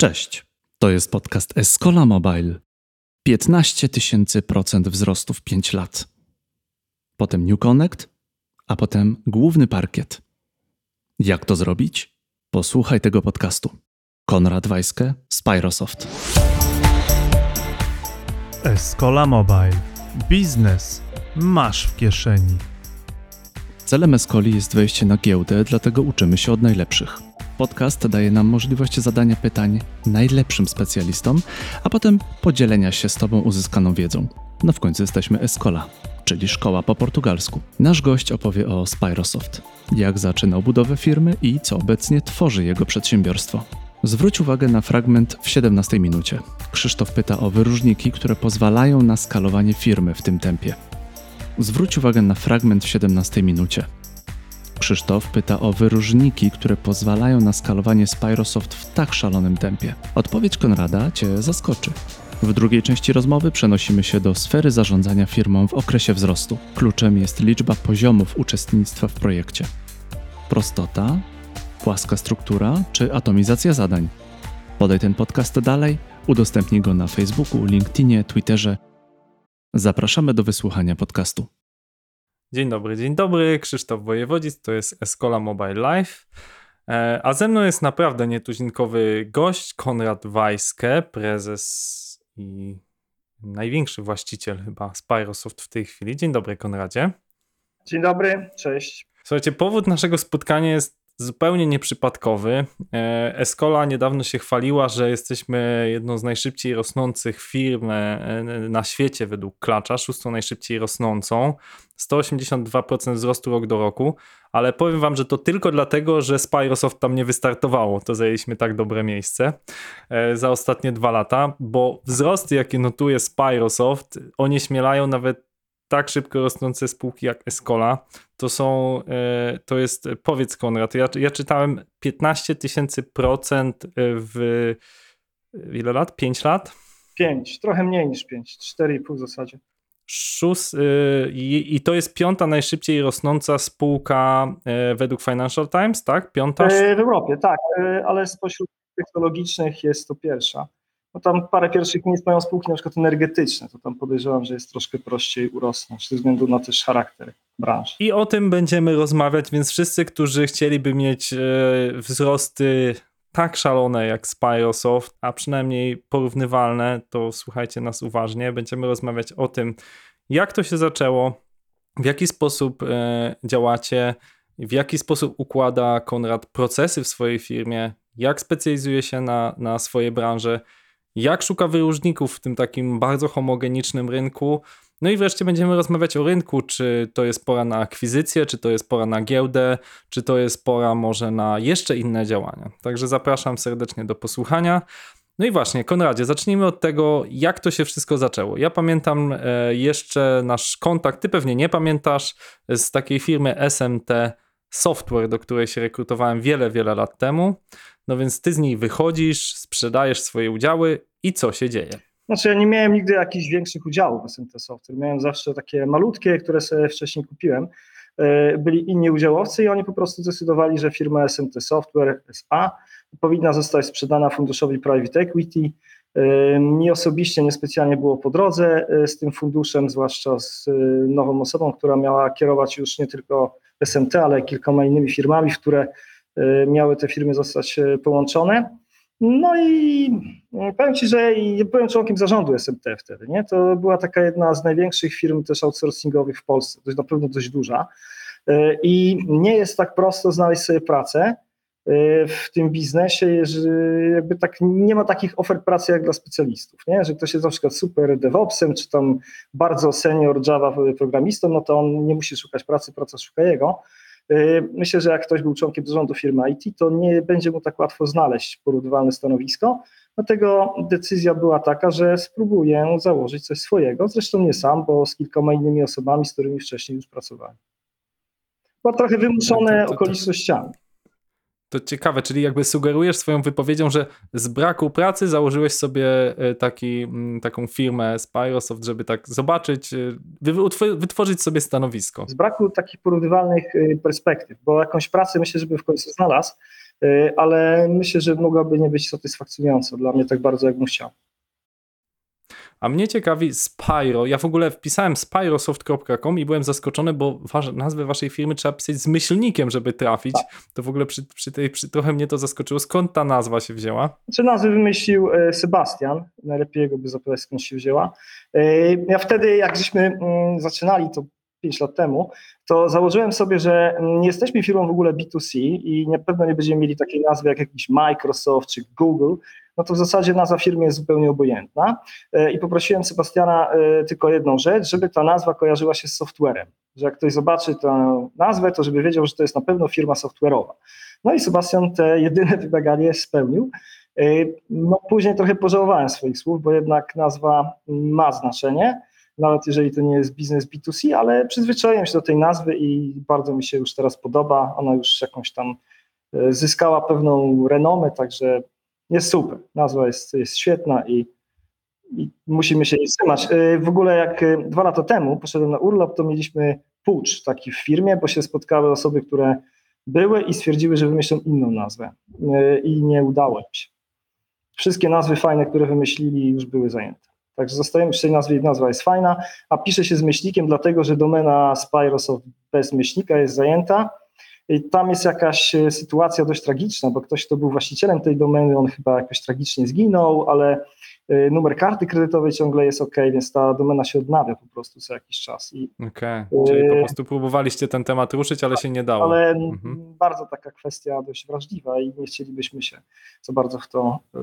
Cześć, to jest podcast Escola Mobile. 15 tysięcy procent wzrostu w 5 lat. Potem New Connect, a potem główny parkiet. Jak to zrobić? Posłuchaj tego podcastu. Konrad Wajskę, Spyrosoft. Escola Mobile. Biznes masz w kieszeni. Celem Escoli jest wejście na giełdę, dlatego uczymy się od najlepszych. Podcast daje nam możliwość zadania pytań najlepszym specjalistom, a potem podzielenia się z Tobą uzyskaną wiedzą. No w końcu jesteśmy Escola, czyli szkoła po portugalsku. Nasz gość opowie o Spyrosoft, jak zaczynał budowę firmy i co obecnie tworzy jego przedsiębiorstwo. Zwróć uwagę na fragment w 17 minucie. Krzysztof pyta o wyróżniki, które pozwalają na skalowanie firmy w tym tempie. Zwróć uwagę na fragment w 17 minucie. Krzysztof pyta o wyróżniki, które pozwalają na skalowanie Spyrosoft w tak szalonym tempie. Odpowiedź Konrada Cię zaskoczy. W drugiej części rozmowy przenosimy się do sfery zarządzania firmą w okresie wzrostu. Kluczem jest liczba poziomów uczestnictwa w projekcie. Prostota, płaska struktura czy atomizacja zadań. Podaj ten podcast dalej, udostępnij go na Facebooku, LinkedInie, Twitterze. Zapraszamy do wysłuchania podcastu. Dzień dobry, dzień dobry. Krzysztof Wojewodzic, to jest Escola Mobile Life. E, a ze mną jest naprawdę nietuzinkowy gość, Konrad Wajskę, prezes i największy właściciel chyba Spyrosoft w tej chwili. Dzień dobry, Konradzie. Dzień dobry, cześć. Słuchajcie, powód naszego spotkania jest zupełnie nieprzypadkowy. E, Escola niedawno się chwaliła, że jesteśmy jedną z najszybciej rosnących firm e, na świecie według klacza, szóstą najszybciej rosnącą. 182% wzrostu rok do roku, ale powiem wam, że to tylko dlatego, że Spyrosoft tam nie wystartowało. To zajęliśmy tak dobre miejsce e, za ostatnie dwa lata, bo wzrosty, jakie notuje Spyrosoft, onieśmielają nawet tak szybko rosnące spółki jak Escola, to są, e, to jest, powiedz Konrad, ja, ja czytałem 15 tysięcy procent w ile lat? 5 lat? 5, trochę mniej niż 5, 4,5 w zasadzie. Szus, y, i, I to jest piąta najszybciej rosnąca spółka według Financial Times, tak? Piąta? E, w Europie, tak, e, ale spośród technologicznych jest to pierwsza. No tam parę pierwszych miejsc mają spółki na przykład energetyczne, to tam podejrzewam, że jest troszkę prościej urosnąć ze względu na też charakter branży. I o tym będziemy rozmawiać, więc wszyscy, którzy chcieliby mieć e, wzrosty tak szalone jak Spyrosoft, a przynajmniej porównywalne, to słuchajcie nas uważnie. Będziemy rozmawiać o tym, jak to się zaczęło, w jaki sposób e, działacie, w jaki sposób układa Konrad procesy w swojej firmie, jak specjalizuje się na, na swoje branże, jak szuka wyróżników w tym takim bardzo homogenicznym rynku. No i wreszcie będziemy rozmawiać o rynku, czy to jest pora na akwizycję, czy to jest pora na giełdę, czy to jest pora może na jeszcze inne działania. Także zapraszam serdecznie do posłuchania. No i właśnie, Konradzie, zacznijmy od tego, jak to się wszystko zaczęło. Ja pamiętam e, jeszcze nasz kontakt, ty pewnie nie pamiętasz, z takiej firmy SMT Software, do której się rekrutowałem wiele, wiele lat temu. No więc ty z niej wychodzisz, sprzedajesz swoje udziały i co się dzieje? Znaczy ja nie miałem nigdy jakichś większych udziałów w SMT Software. Miałem zawsze takie malutkie, które sobie wcześniej kupiłem. E, byli inni udziałowcy i oni po prostu zdecydowali, że firma SMT Software SA powinna zostać sprzedana funduszowi Private Equity. E, mi osobiście niespecjalnie było po drodze e, z tym funduszem, zwłaszcza z nową osobą, która miała kierować już nie tylko SMT, ale kilkoma innymi firmami, w które miały te firmy zostać połączone. No i powiem Ci, że byłem członkiem zarządu SMT wtedy. Nie? To była taka jedna z największych firm też outsourcingowych w Polsce, jest na pewno dość duża. I nie jest tak prosto znaleźć sobie pracę w tym biznesie, że jakby tak nie ma takich ofert pracy jak dla specjalistów, nie? że ktoś jest na przykład super DevOpsem, czy tam bardzo senior Java programistą, no to on nie musi szukać pracy, praca szuka jego. Y, myślę, że jak ktoś był członkiem zarządu firmy IT, to nie będzie mu tak łatwo znaleźć porównywalne stanowisko. Dlatego decyzja była taka, że spróbuję założyć coś swojego. Zresztą nie sam, bo z kilkoma innymi osobami, z którymi wcześniej już pracowałem. Była trochę wymuszone okolicznościami. To ciekawe, czyli jakby sugerujesz swoją wypowiedzią, że z braku pracy założyłeś sobie e, taki, taką firmę Spyrosoft, żeby tak zobaczyć, e, wytworzyć sobie stanowisko. Z braku takich porównywalnych e, perspektyw, bo jakąś pracę myślę, żeby w końcu znalazł, ale myślę, że mogłaby nie być satysfakcjonująca dla mnie tak bardzo, jakbym chciał. A mnie ciekawi Spyro. Ja w ogóle wpisałem spyrosoft.com i byłem zaskoczony, bo wasz, nazwę waszej firmy trzeba pisać z myślnikiem, żeby trafić. Tak. To w ogóle przy, przy tej, przy, trochę mnie to zaskoczyło. Skąd ta nazwa się wzięła? Czy nazwę wymyślił e, Sebastian. Najlepiej go by zapytać, skąd się wzięła. E, ja wtedy, jak żeśmy mm, zaczynali, to 5 lat temu, to założyłem sobie, że nie jesteśmy firmą w ogóle B2C i na pewno nie będziemy mieli takiej nazwy jak jakiś Microsoft czy Google, no to w zasadzie nazwa firmy jest zupełnie obojętna. E, I poprosiłem Sebastiana e, tylko jedną rzecz, żeby ta nazwa kojarzyła się z softwarem. Że jak ktoś zobaczy tę nazwę, to żeby wiedział, że to jest na pewno firma software'owa. No i Sebastian te jedyne wymaganie spełnił. E, no później trochę pożałowałem swoich słów, bo jednak nazwa ma znaczenie, nawet jeżeli to nie jest biznes B2C, ale przyzwyczaiłem się do tej nazwy i bardzo mi się już teraz podoba. Ona już jakąś tam zyskała pewną renomę, także jest super. Nazwa jest, jest świetna i, i musimy się jej trzymać. Y, w ogóle jak y, dwa lata temu poszedłem na urlop, to mieliśmy pucz taki w firmie, bo się spotkały osoby, które były i stwierdziły, że wymyślą inną nazwę y, i nie udało im się. Wszystkie nazwy fajne, które wymyślili już były zajęte. Także zostajemy przy tej nazwie, nazwa jest fajna, a pisze się z myślnikiem, dlatego że domena Spyrosoft bez myślnika jest zajęta, i tam jest jakaś e, sytuacja dość tragiczna, bo ktoś, kto był właścicielem tej domeny, on chyba jakoś tragicznie zginął, ale e, numer karty kredytowej ciągle jest ok, więc ta domena się odnawia po prostu co jakiś czas. Okej, okay. czyli po prostu próbowaliście ten temat ruszyć, ale się nie dało. Ale mhm. bardzo taka kwestia dość wrażliwa i nie chcielibyśmy się za bardzo w to e,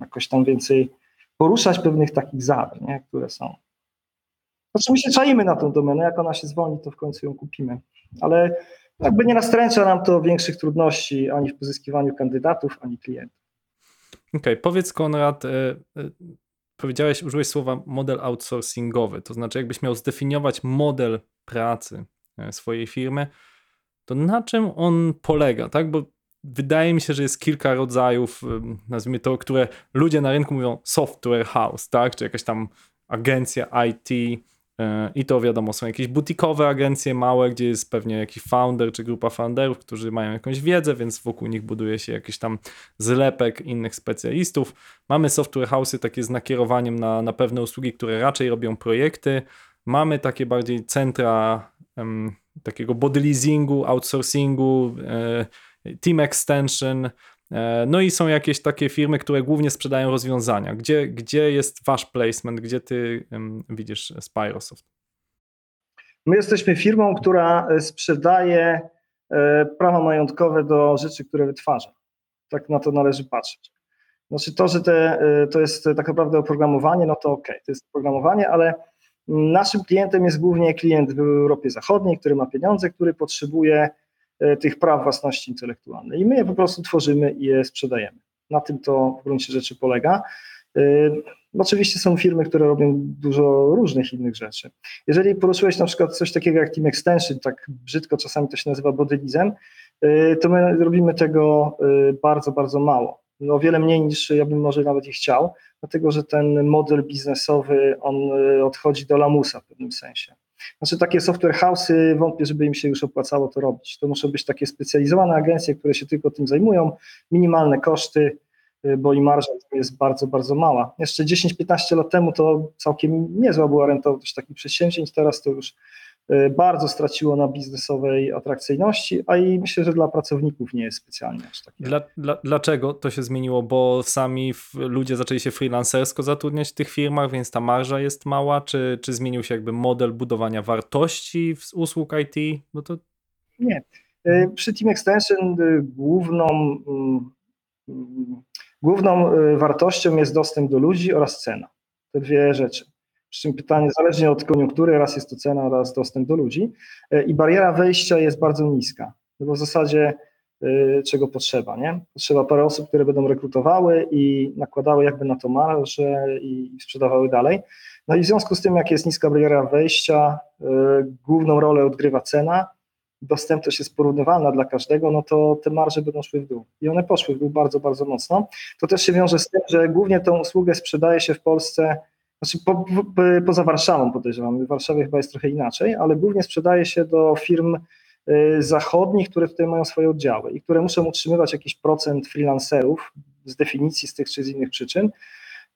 jakoś tam więcej poruszać pewnych takich zader, nie, które są. Znaczy my się czajmy na tą domenę, jak ona się zwolni, to w końcu ją kupimy. Ale jakby nie nastręcza nam to większych trudności ani w pozyskiwaniu kandydatów, ani klientów. Okej, okay, powiedz Konrad, e, e, powiedziałeś, użyłeś słowa model outsourcingowy, to znaczy jakbyś miał zdefiniować model pracy e, swojej firmy, to na czym on polega, tak? Bo wydaje mi się, że jest kilka rodzajów, nazwijmy to, które ludzie na rynku mówią software house, tak? Czy jakaś tam agencja IT, i to wiadomo, są jakieś butikowe agencje małe, gdzie jest pewnie jakiś founder czy grupa founderów, którzy mają jakąś wiedzę, więc wokół nich buduje się jakiś tam zlepek innych specjalistów. Mamy software house'y takie z nakierowaniem na, na pewne usługi, które raczej robią projekty. Mamy takie bardziej centra um, takiego body leasingu, outsourcingu, e, team extension, E, no i są jakieś takie firmy, które głównie sprzedają rozwiązania. Gdzie, gdzie jest wasz placement? Gdzie ty widzisz Spyrosoft? My jesteśmy firmą, która e, sprzedaje e, prawa majątkowe do rzeczy, które wytwarza. Tak na to należy patrzeć. Znaczy to, że te, to jest tak naprawdę oprogramowanie, no to ok, to jest oprogramowanie, ale naszym klientem jest głównie klient w Europie Zachodniej, który ma pieniądze, który potrzebuje E, tych praw własności intelektualnej. I my je po prostu tworzymy i je sprzedajemy. Na tym to w gruncie rzeczy polega. E, oczywiście są firmy, które robią dużo różnych innych rzeczy. Jeżeli poruszyłeś na przykład coś takiego jak Team Extension, tak brzydko czasami to się nazywa bodylizem, e, to my robimy tego bardzo, bardzo mało. No, o wiele mniej niż ja bym może nawet i chciał, dlatego że ten model biznesowy, on odchodzi do lamusa w pewnym sensie. Znaczy takie software house'y, wątpię, żeby im się już opłacało to robić. To muszą być takie specjalizowane agencje, które się tylko tym zajmują, minimalne koszty, y, bo i marża jest bardzo, bardzo mała. Jeszcze 10-15 lat temu to całkiem niezła była rentowność takich przedsięwzięć, teraz to już bardzo straciło na biznesowej atrakcyjności, a i myślę, że dla pracowników nie jest specjalnie aż takie. Dla, dla, dlaczego to się zmieniło? Bo sami ludzie zaczęli się freelancersko zatrudniać w tych firmach, więc ta marża jest mała, czy, czy zmienił się jakby model budowania wartości z usług IT? No to... Nie. Y, przy Team Extension y, główną, mm, mm, główną wartością jest dostęp do ludzi oraz cena. Te dwie rzeczy. Przy czym pytanie, zależnie od koniunktury, raz jest to cena, raz dostęp do ludzi. E, I bariera wejścia jest bardzo niska, no bo w zasadzie y, czego potrzeba, nie? Potrzeba parę osób, które będą rekrutowały i nakładały jakby na to marże i sprzedawały dalej. No i w związku z tym, jak jest niska bariera wejścia, y, główną rolę odgrywa cena, dostępność jest porównywalna dla każdego, no to te marże będą szły w dół. I one poszły w dół bardzo, bardzo mocno. To też się wiąże z tym, że głównie tą usługę sprzedaje się w Polsce znaczy po, po, poza Warszawą podejrzewam, w Warszawie chyba jest trochę inaczej, ale głównie sprzedaje się do firm zachodnich, które tutaj mają swoje oddziały i które muszą utrzymywać jakiś procent freelancerów z definicji z tych czy z innych przyczyn.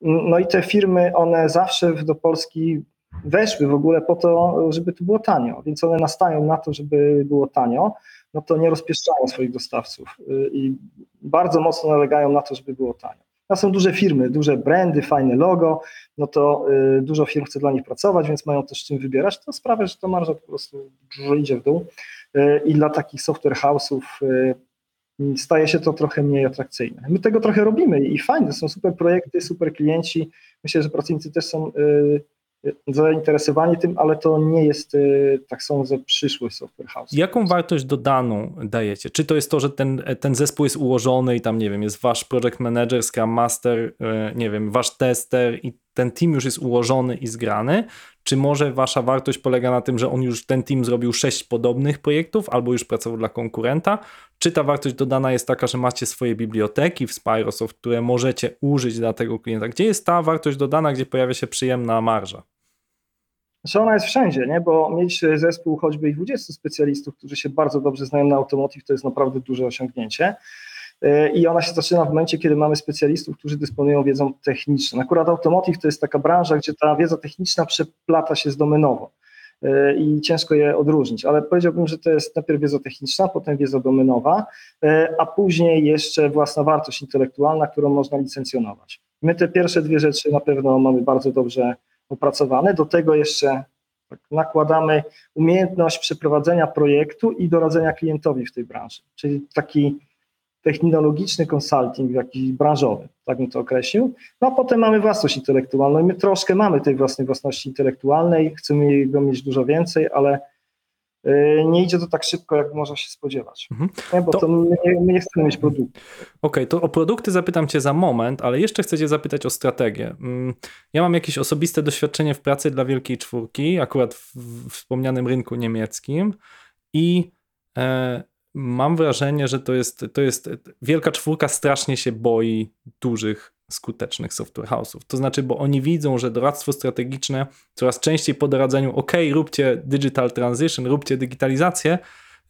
No i te firmy, one zawsze do Polski weszły w ogóle po to, żeby tu było tanio, więc one nastają na to, żeby było tanio, no to nie rozpieszczają swoich dostawców y, i bardzo mocno nalegają na to, żeby było tanio. To są duże firmy, duże brandy, fajne logo, no to y, dużo firm chce dla nich pracować, więc mają też czym wybierać. To sprawia, że to marża po prostu dużo idzie w dół y, i dla takich software house'ów staje się to trochę mniej atrakcyjne. My tego trochę robimy i fajne, są super projekty, super klienci. Myślę, że pracownicy też są zainteresowani tym, ale to nie jest, y, tak sądzę, przyszłość software house. Jaką wartość dodaną dajecie? Czy to jest to, że ten, ten zespół jest ułożony i tam, nie wiem, jest wasz project manager, scrum master, y, nie wiem, wasz tester i ten team już jest ułożony i zgrany? Czy może wasza wartość polega na tym, że on już, ten team zrobił sześć podobnych projektów albo już pracował dla konkurenta? Czy ta wartość dodana jest taka, że macie swoje biblioteki w Spyrosoft, które możecie użyć dla tego klienta? Gdzie jest ta wartość dodana, gdzie pojawia się przyjemna marża? Znaczy ona jest wszędzie, nie? bo mieć zespół choćby i 20 specjalistów, którzy się bardzo dobrze znają na automotive, to jest naprawdę duże osiągnięcie. E, I ona się zaczyna w momencie, kiedy mamy specjalistów, którzy dysponują wiedzą techniczną. Akurat automotive to jest taka branża, gdzie ta wiedza techniczna przeplata się z domenową e, i ciężko je odróżnić, ale powiedziałbym, że to jest najpierw wiedza techniczna, potem wiedza domenowa, e, a później jeszcze własna wartość intelektualna, którą można licencjonować. My te pierwsze dwie rzeczy na pewno mamy bardzo dobrze opracowane. Do tego jeszcze tak, nakładamy umiejętność przeprowadzenia projektu i doradzenia klientowi w tej branży, czyli taki technologiczny konsulting jakiś branżowy, tak bym to określił. No a potem mamy własność intelektualną i my troszkę mamy tej własnej własności intelektualnej, chcemy go mieć dużo więcej, ale nie idzie to tak szybko, jak można się spodziewać. Mhm. Nie, bo to, to my, nie, my, nie, chcemy mieć produktu. Okej, okay, to o produkty zapytam Cię za moment, ale jeszcze chcę Cię zapytać o strategię. Mm, ja mam jakieś osobiste doświadczenie w pracy dla Wielkiej Czwórki, akurat w wspomnianym rynku niemieckim i e, mam wrażenie, że to jest, to jest Wielka Czwórka strasznie się boi dużych skutecznych software house'ów. To znaczy, bo oni widzą, że doradztwo strategiczne coraz częściej po doradzeniu, ok, róbcie digital transition, róbcie digitalizację,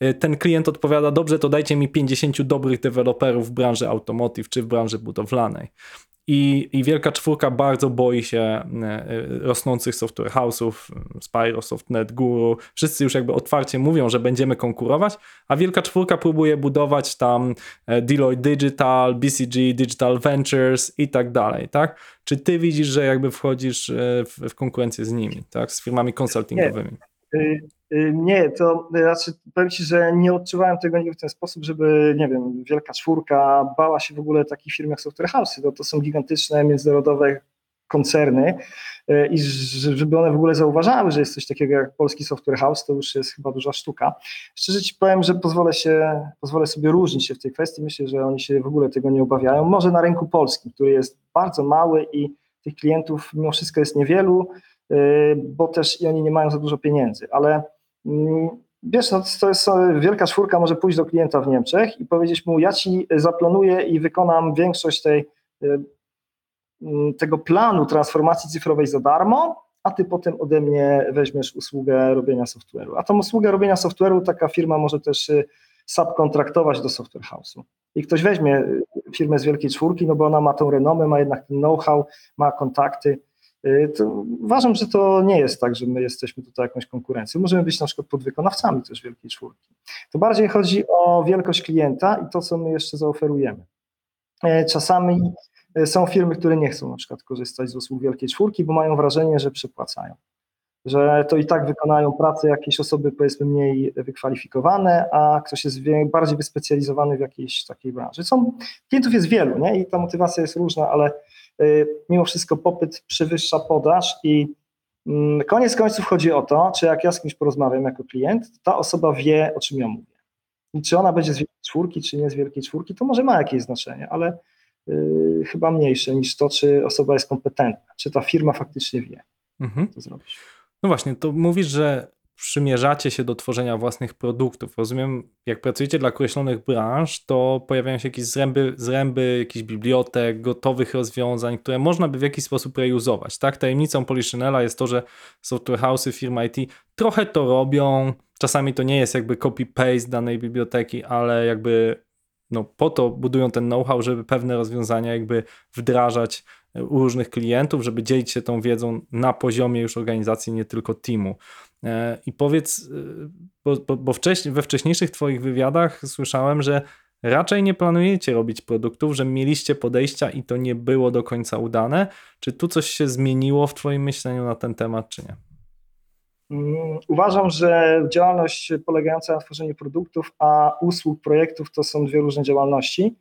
y, ten klient odpowiada, dobrze, to dajcie mi 50 dobrych deweloperów w branży automotive czy w branży budowlanej. I, I Wielka Czwórka bardzo boi się e, e, rosnących software house'ów, Spyrosoft, NetGuru. Wszyscy już jakby otwarcie mówią, że będziemy konkurować, a Wielka Czwórka próbuje budować tam e, Deloitte Digital, BCG, Digital Ventures i tak dalej, tak? Czy ty widzisz, że jakby wchodzisz w, w konkurencję z nimi, tak? Z firmami konsultingowymi? Nie. Y, y, nie, to znaczy powiem Ci, że nie odczuwałem tego nigdy w ten sposób, żeby, nie wiem, wielka czwórka bała się w ogóle takich firm jak Software House. To, to są gigantyczne międzynarodowe koncerny y, i żeby one w ogóle zauważały, że jest coś takiego jak polski Software House, to już jest chyba duża sztuka. Szczerze Ci powiem, że pozwolę, się, pozwolę sobie różnić się w tej kwestii. Myślę, że oni się w ogóle tego nie obawiają. Może na rynku polskim, który jest bardzo mały i tych klientów mimo wszystko jest niewielu, bo też i oni nie mają za dużo pieniędzy, ale Mm, wiesz, no to jest wielka czwórka może pójść do klienta w Niemczech i powiedzieć mu, ja ci zaplanuję i wykonam większość tej, y, mm, tego planu transformacji cyfrowej za darmo, a ty potem ode mnie weźmiesz usługę robienia software'u. A tą usługę robienia software'u taka firma może też y, subkontraktować do software house'u. I ktoś weźmie y, firmę z wielkiej czwórki, no bo ona ma tą renomę, ma jednak know-how, ma kontakty, Y, to uważam, że to nie jest tak, że my jesteśmy tutaj jakąś konkurencją. Możemy być na przykład podwykonawcami też Wielkiej Czwórki. To bardziej chodzi o wielkość klienta i to, co my jeszcze zaoferujemy. E, czasami e, są firmy, które nie chcą na przykład korzystać z usług Wielkiej Czwórki, bo mają wrażenie, że przepłacają. Że to i tak wykonają pracę jakieś osoby powiedzmy mniej wykwalifikowane, a ktoś jest bardziej wyspecjalizowany w jakiejś takiej branży. Są, klientów jest wielu nie? i ta motywacja jest różna, ale Y, mimo wszystko popyt przewyższa podaż i mm, koniec końców chodzi o to, czy jak ja z kimś porozmawiam jako klient, ta osoba wie, o czym ja mówię. I czy ona będzie z wielkiej czwórki, czy nie z wielkiej czwórki, to może ma jakieś znaczenie, ale yy, chyba mniejsze niż to, czy osoba jest kompetentna, czy ta firma faktycznie wie, mhm. co zrobić. No właśnie, to mówisz, że przymierzacie się do tworzenia własnych produktów. Rozumiem, jak pracujecie dla określonych branż, to pojawiają się jakieś zręby, zręby jakichś bibliotek, gotowych rozwiązań, które można by w jakiś sposób reuzować. Tak? Tajemnicą Poliszynela jest to, że software house'y, firma IT trochę to robią, czasami to nie jest jakby copy-paste danej biblioteki, ale jakby no, po to budują ten know-how, żeby pewne rozwiązania jakby wdrażać u różnych klientów, żeby dzielić się tą wiedzą na poziomie już organizacji, nie tylko teamu. E, I powiedz, e, bo, bo, bo wcześniej, we wcześniejszych Twoich wywiadach słyszałem, że raczej nie planujecie robić produktów, że mieliście podejścia i to nie było do końca udane. Czy tu coś się zmieniło w Twoim myśleniu na ten temat, czy nie? Mm, uważam, że działalność polegająca na tworzeniu produktów, a usług, projektów to są dwie różne działalności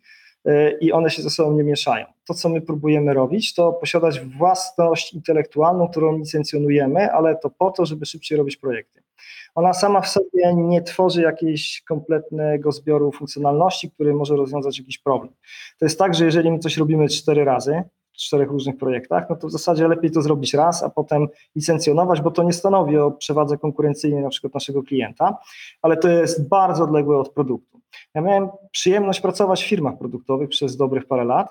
i one się ze sobą nie mieszają. To, co my próbujemy robić, to posiadać własność intelektualną, którą licencjonujemy, ale to po to, żeby szybciej robić projekty. Ona sama w sobie nie tworzy jakiegoś kompletnego zbioru funkcjonalności, który może rozwiązać jakiś problem. To jest tak, że jeżeli my coś robimy cztery razy, czterech różnych projektach, no to w zasadzie lepiej to zrobić raz, a potem licencjonować, bo to nie stanowi o przewadze konkurencyjnej na przykład naszego klienta, ale to jest bardzo odległe od produktu. Ja miałem przyjemność pracować w firmach produktowych przez dobrych parę lat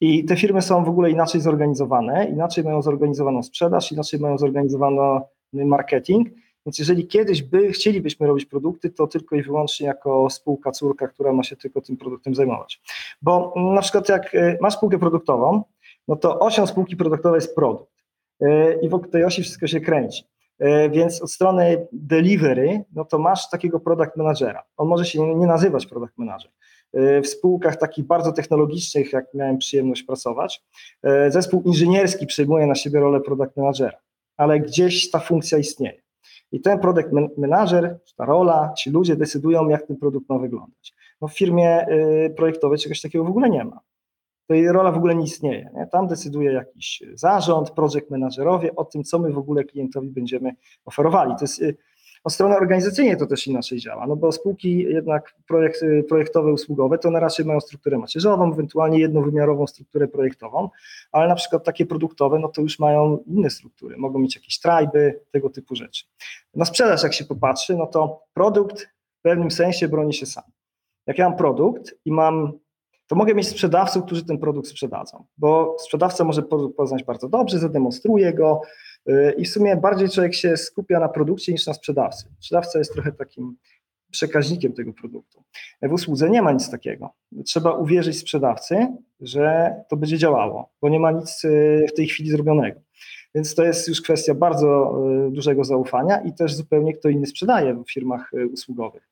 i te firmy są w ogóle inaczej zorganizowane, inaczej mają zorganizowaną sprzedaż, inaczej mają zorganizowany marketing, więc jeżeli kiedyś by chcielibyśmy robić produkty, to tylko i wyłącznie jako spółka córka, która ma się tylko tym produktem zajmować. Bo na przykład jak y, masz spółkę produktową, no to osią spółki produktowej jest produkt y, i wokół tej osi wszystko się kręci. Y, więc od strony delivery, no to masz takiego product managera. On może się nie nazywać product manager. W spółkach takich bardzo technologicznych, jak miałem przyjemność pracować, zespół inżynierski przejmuje na siebie rolę product managera, ale gdzieś ta funkcja istnieje. I ten product manager, ta rola, ci ludzie decydują, jak ten produkt ma wyglądać. No w firmie projektowej czegoś takiego w ogóle nie ma. Tej rola w ogóle nie istnieje. Nie? Tam decyduje jakiś zarząd, project managerowie o tym, co my w ogóle klientowi będziemy oferowali. To jest y, od strony organizacyjnej to też inaczej działa, no bo spółki jednak projekt, projektowe, usługowe to one raczej mają strukturę macierzową, ewentualnie jednowymiarową strukturę projektową, ale na przykład takie produktowe, no to już mają inne struktury, mogą mieć jakieś trajby, tego typu rzeczy. Na sprzedaż jak się popatrzy, no to produkt w pewnym sensie broni się sam. Jak ja mam produkt i mam to mogę mieć sprzedawców, którzy ten produkt sprzedadzą, bo sprzedawca może poznać bardzo dobrze, zademonstruje go, Y, I w sumie bardziej człowiek się skupia na produkcie niż na sprzedawcy. Sprzedawca jest trochę takim przekaźnikiem tego produktu. W usłudze nie ma nic takiego. Trzeba uwierzyć sprzedawcy, że to będzie działało, bo nie ma nic y, w tej chwili zrobionego. Więc to jest już kwestia bardzo y, dużego zaufania i też zupełnie kto inny sprzedaje w firmach usługowych.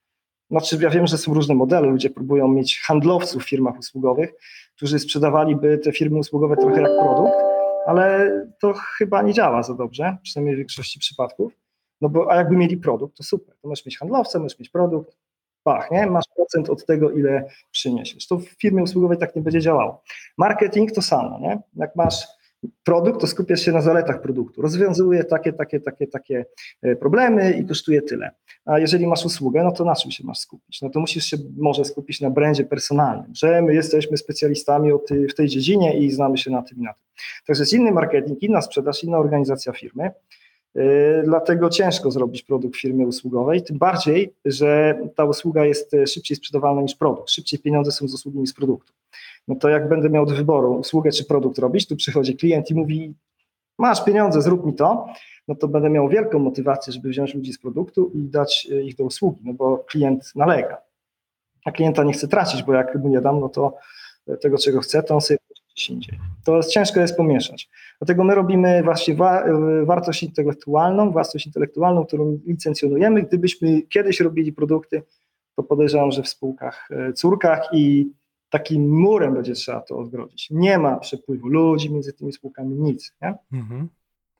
Znaczy, ja wiem, że są różne modele, ludzie próbują mieć handlowców w firmach usługowych, którzy sprzedawaliby te firmy usługowe trochę jak produkt, ale to chyba nie działa za dobrze, przynajmniej w większości przypadków. No bo, a jakby mieli produkt, to super. To możesz mieć handlowca, możesz mieć produkt, pach, nie? Masz procent od tego, ile przyniesiesz. To w firmie usługowej tak nie będzie działało. Marketing to samo, nie? Jak masz produkt, to skupiasz się na zaletach produktu. Rozwiązuje takie, takie, takie, takie e, problemy i kosztuje tyle. A jeżeli masz usługę, no to na czym się masz skupić? No to musisz się może skupić na brandzie personalnym, że my jesteśmy specjalistami w tej dziedzinie i znamy się na tym i na tym. Także jest inny marketing, inna sprzedaż, inna organizacja firmy. E, dlatego ciężko zrobić produkt w firmie usługowej, tym bardziej, że ta usługa jest e, szybciej sprzedawalna niż produkt. Szybciej pieniądze są z usługi niż z produktu no to jak będę miał do wyboru usługę czy produkt robić, tu przychodzi klient i mówi, masz pieniądze, zrób mi to, no to będę miał wielką motywację, żeby wziąć ludzi z produktu i dać e, ich do usługi, no bo klient nalega. A klienta nie chcę tracić, bo jak mu nie dam, no to e, tego, czego chce, to on sobie gdzieś indziej. To ciężko jest pomieszać. Dlatego my robimy właśnie wa e, wartość intelektualną, własność intelektualną, którą licencjonujemy. Gdybyśmy kiedyś robili produkty, to podejrzewam, że w spółkach córkach i takim murem będzie trzeba to odgrodzić. Nie ma przepływu ludzi między tymi spółkami, nic. Nie? Mhm.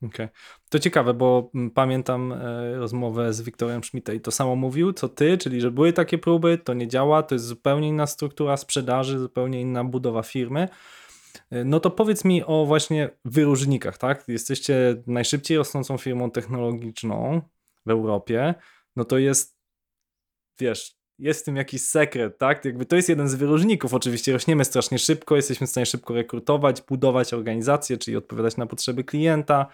Okay. To ciekawe, bo mm, pamiętam e, rozmowę z Wiktorem Schmidtem i to samo mówił, co ty, czyli że były takie próby, to nie działa, to jest zupełnie inna struktura sprzedaży, zupełnie inna budowa firmy. E, no to powiedz mi o właśnie wyróżnikach, tak? Jesteście najszybciej rosnącą firmą technologiczną w Europie, no to jest, wiesz, jest w tym jakiś sekret, tak? Jakby to jest jeden z wyróżników. Oczywiście rośniemy strasznie szybko, jesteśmy w stanie szybko rekrutować, budować organizację, czyli odpowiadać na potrzeby klienta.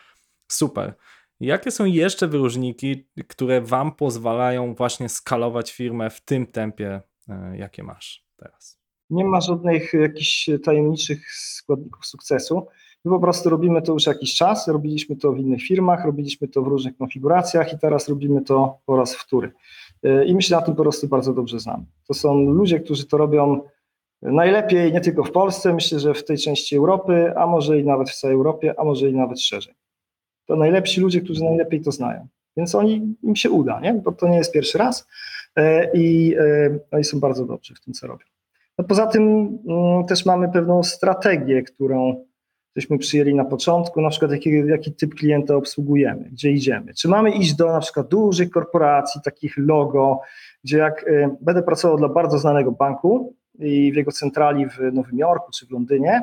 Super. Jakie są jeszcze wyróżniki, które Wam pozwalają właśnie skalować firmę w tym tempie, e, jakie masz teraz? Nie ma żadnych jakichś tajemniczych składników sukcesu. My po prostu robimy to już jakiś czas, robiliśmy to w innych firmach, robiliśmy to w różnych konfiguracjach i teraz robimy to po raz wtóry. I my się na tym po prostu bardzo dobrze znamy. To są ludzie, którzy to robią najlepiej nie tylko w Polsce, myślę, że w tej części Europy, a może i nawet w całej Europie, a może i nawet szerzej. To najlepsi ludzie, którzy najlepiej to znają. Więc oni, im się uda, nie? bo to nie jest pierwszy raz i oni są bardzo dobrzy w tym, co robią. No poza tym mm, też mamy pewną strategię, którą żeśmy przyjęli na początku, na przykład jaki, jaki typ klienta obsługujemy, gdzie idziemy. Czy mamy iść do na przykład dużych korporacji, takich logo, gdzie jak y, będę pracował dla bardzo znanego banku i w jego centrali w Nowym Jorku czy w Londynie,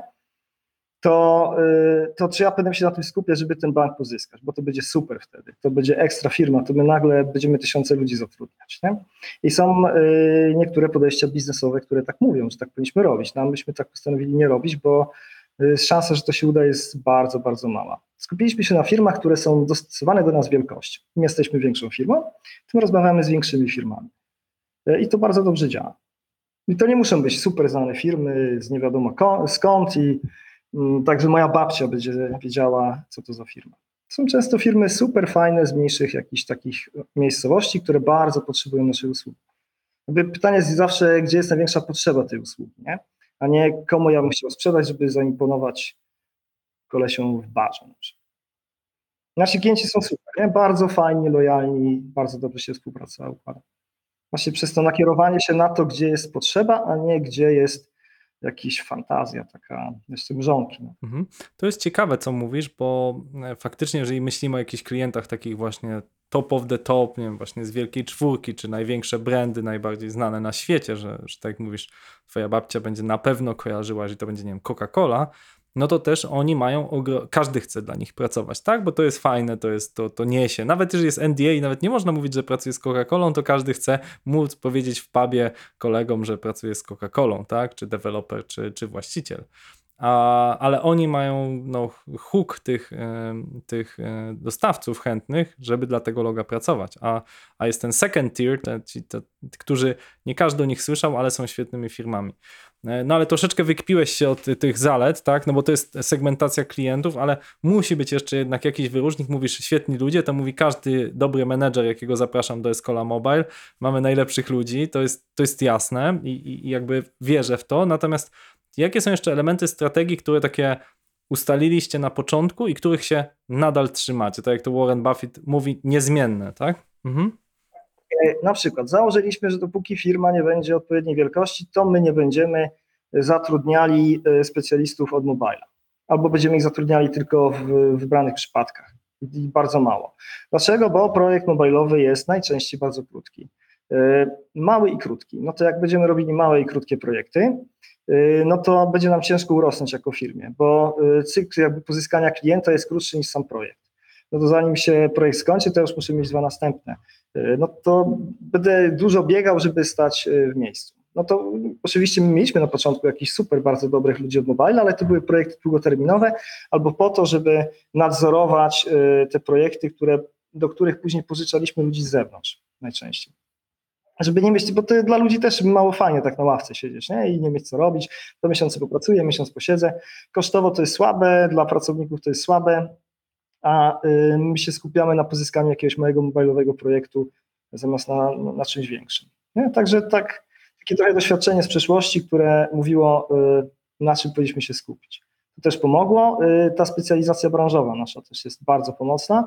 to, y, to czy ja będę się na tym skupiać, żeby ten bank pozyskać, bo to będzie super wtedy, to będzie ekstra firma, to my nagle będziemy tysiące ludzi zatrudniać. Nie? I są y, niektóre podejścia biznesowe, które tak mówią, że tak powinniśmy robić. Nam byśmy tak postanowili nie robić, bo szansa, że to się uda jest bardzo, bardzo mała. Skupiliśmy się na firmach, które są dostosowane do nas wielkością. Im jesteśmy większą firmą, tym rozmawiamy z większymi firmami. I to bardzo dobrze działa. I to nie muszą być super znane firmy z nie wiadomo skąd i Mm, także moja babcia będzie wiedziała, co to za firma. Są często firmy super fajne z mniejszych jakichś takich miejscowości, które bardzo potrzebują naszej usługi. pytanie jest zawsze, gdzie jest największa potrzeba tej usługi, nie? A nie komu ja bym chciał sprzedać, żeby zaimponować kolesią w barze. Nasi klienci są super, nie? bardzo fajni, lojalni, bardzo dobrze się współpraca układa. Właśnie przez to nakierowanie się na to, gdzie jest potrzeba, a nie gdzie jest jakaś fantazja taka jeszcze mrzonki. No. Mhm. To jest ciekawe, co mówisz, bo e, faktycznie, jeżeli myślimy o jakichś klientach takich właśnie top of the top, nie wiem, właśnie z wielkiej czwórki, czy największe brandy, najbardziej znane na świecie, że, że tak jak mówisz, twoja babcia będzie na pewno kojarzyła, że to będzie, nie wiem, Coca-Cola, no to też oni mają, każdy chce dla nich pracować, tak? Bo to jest fajne, to jest, to, to niesie. Nawet jeżeli jest NDA i nawet nie można mówić, że pracuje z Coca-Colą, to każdy chce móc powiedzieć w pubie kolegom, że pracuje z Coca-Colą, tak? Czy deweloper, czy, czy właściciel a, ale oni mają no, huk tych, tych e, dostawców chętnych, żeby dla tego loga pracować. A, a jest ten second tier, te, ci, te, którzy nie każdy o nich słyszał, ale są świetnymi firmami. E, no ale troszeczkę wykpiłeś się od tych zalet, tak? No bo to jest segmentacja klientów, ale musi być jeszcze jednak jakiś wyróżnik. Mówisz świetni ludzie, to mówi każdy dobry menedżer, jakiego zapraszam do Escola Mobile. Mamy najlepszych ludzi, to jest, to jest jasne i, i jakby wierzę w to. Natomiast Jakie są jeszcze elementy strategii, które takie ustaliliście na początku i których się nadal trzymacie? Tak jak to Warren Buffett mówi, niezmienne, tak? Mhm. E, na przykład założyliśmy, że dopóki firma nie będzie odpowiedniej wielkości, to my nie będziemy zatrudniali e, specjalistów od mobile. Albo będziemy ich zatrudniali tylko w wybranych przypadkach i bardzo mało. Dlaczego? Bo projekt mobilowy jest najczęściej bardzo krótki. E, mały i krótki. No to jak będziemy robili małe i krótkie projekty, no to będzie nam ciężko urosnąć jako firmie, bo y, cykl jakby pozyskania klienta jest krótszy niż sam projekt. No to zanim się projekt skończy, to już muszę mieć dwa następne. Y, no to będę dużo biegał, żeby stać w miejscu. No to oczywiście my mieliśmy na początku jakichś super, bardzo dobrych ludzi od mobile, ale to były projekty długoterminowe albo po to, żeby nadzorować te projekty, które, do których później pożyczaliśmy ludzi z zewnątrz najczęściej żeby nie mieć, bo to dla ludzi też mało fajnie tak na ławce siedzieć nie? i nie mieć co robić. Do miesiąca popracuję, miesiąc posiedzę. Kosztowo to jest słabe, dla pracowników to jest słabe, a y, my się skupiamy na pozyskaniu jakiegoś małego mobilowego projektu zamiast na, na czymś większym. Nie? Także tak, takie trochę doświadczenie z przeszłości, które mówiło, y, na czym powinniśmy się skupić. To też pomogło. Y, ta specjalizacja branżowa nasza też jest bardzo pomocna,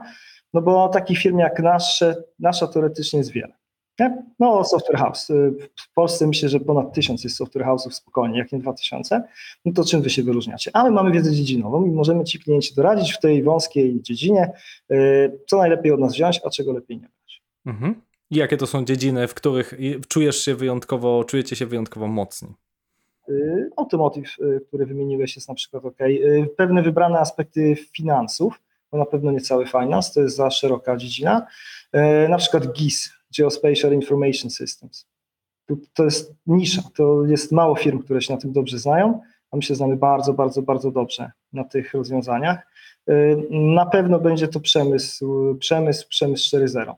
no bo takich firm jak nasze, nasza teoretycznie jest wiele. Nie? No, software house. Y, w Polsce myślę, że ponad tysiąc jest software house'ów spokojnie, jak nie dwa tysiące. No to czym wy się wyróżniacie? A my mamy wiedzę dziedzinową i możemy ci klienci doradzić w tej wąskiej dziedzinie, y, co najlepiej od nas wziąć, a czego lepiej nie brać. Mhm. I jakie to są dziedziny, w których czujesz się wyjątkowo, czujecie się wyjątkowo mocni? Y, automotive, który wymieniłeś, jest na przykład ok. Pewne wybrane aspekty finansów, to na pewno nie cały finance, to jest za szeroka dziedzina. Na przykład GIS, Geospatial Information Systems. To jest nisza, to jest mało firm, które się na tym dobrze znają, a my się znamy bardzo, bardzo, bardzo dobrze na tych rozwiązaniach. Y, na pewno będzie to przemysł, przemysł, przemysł 4.0.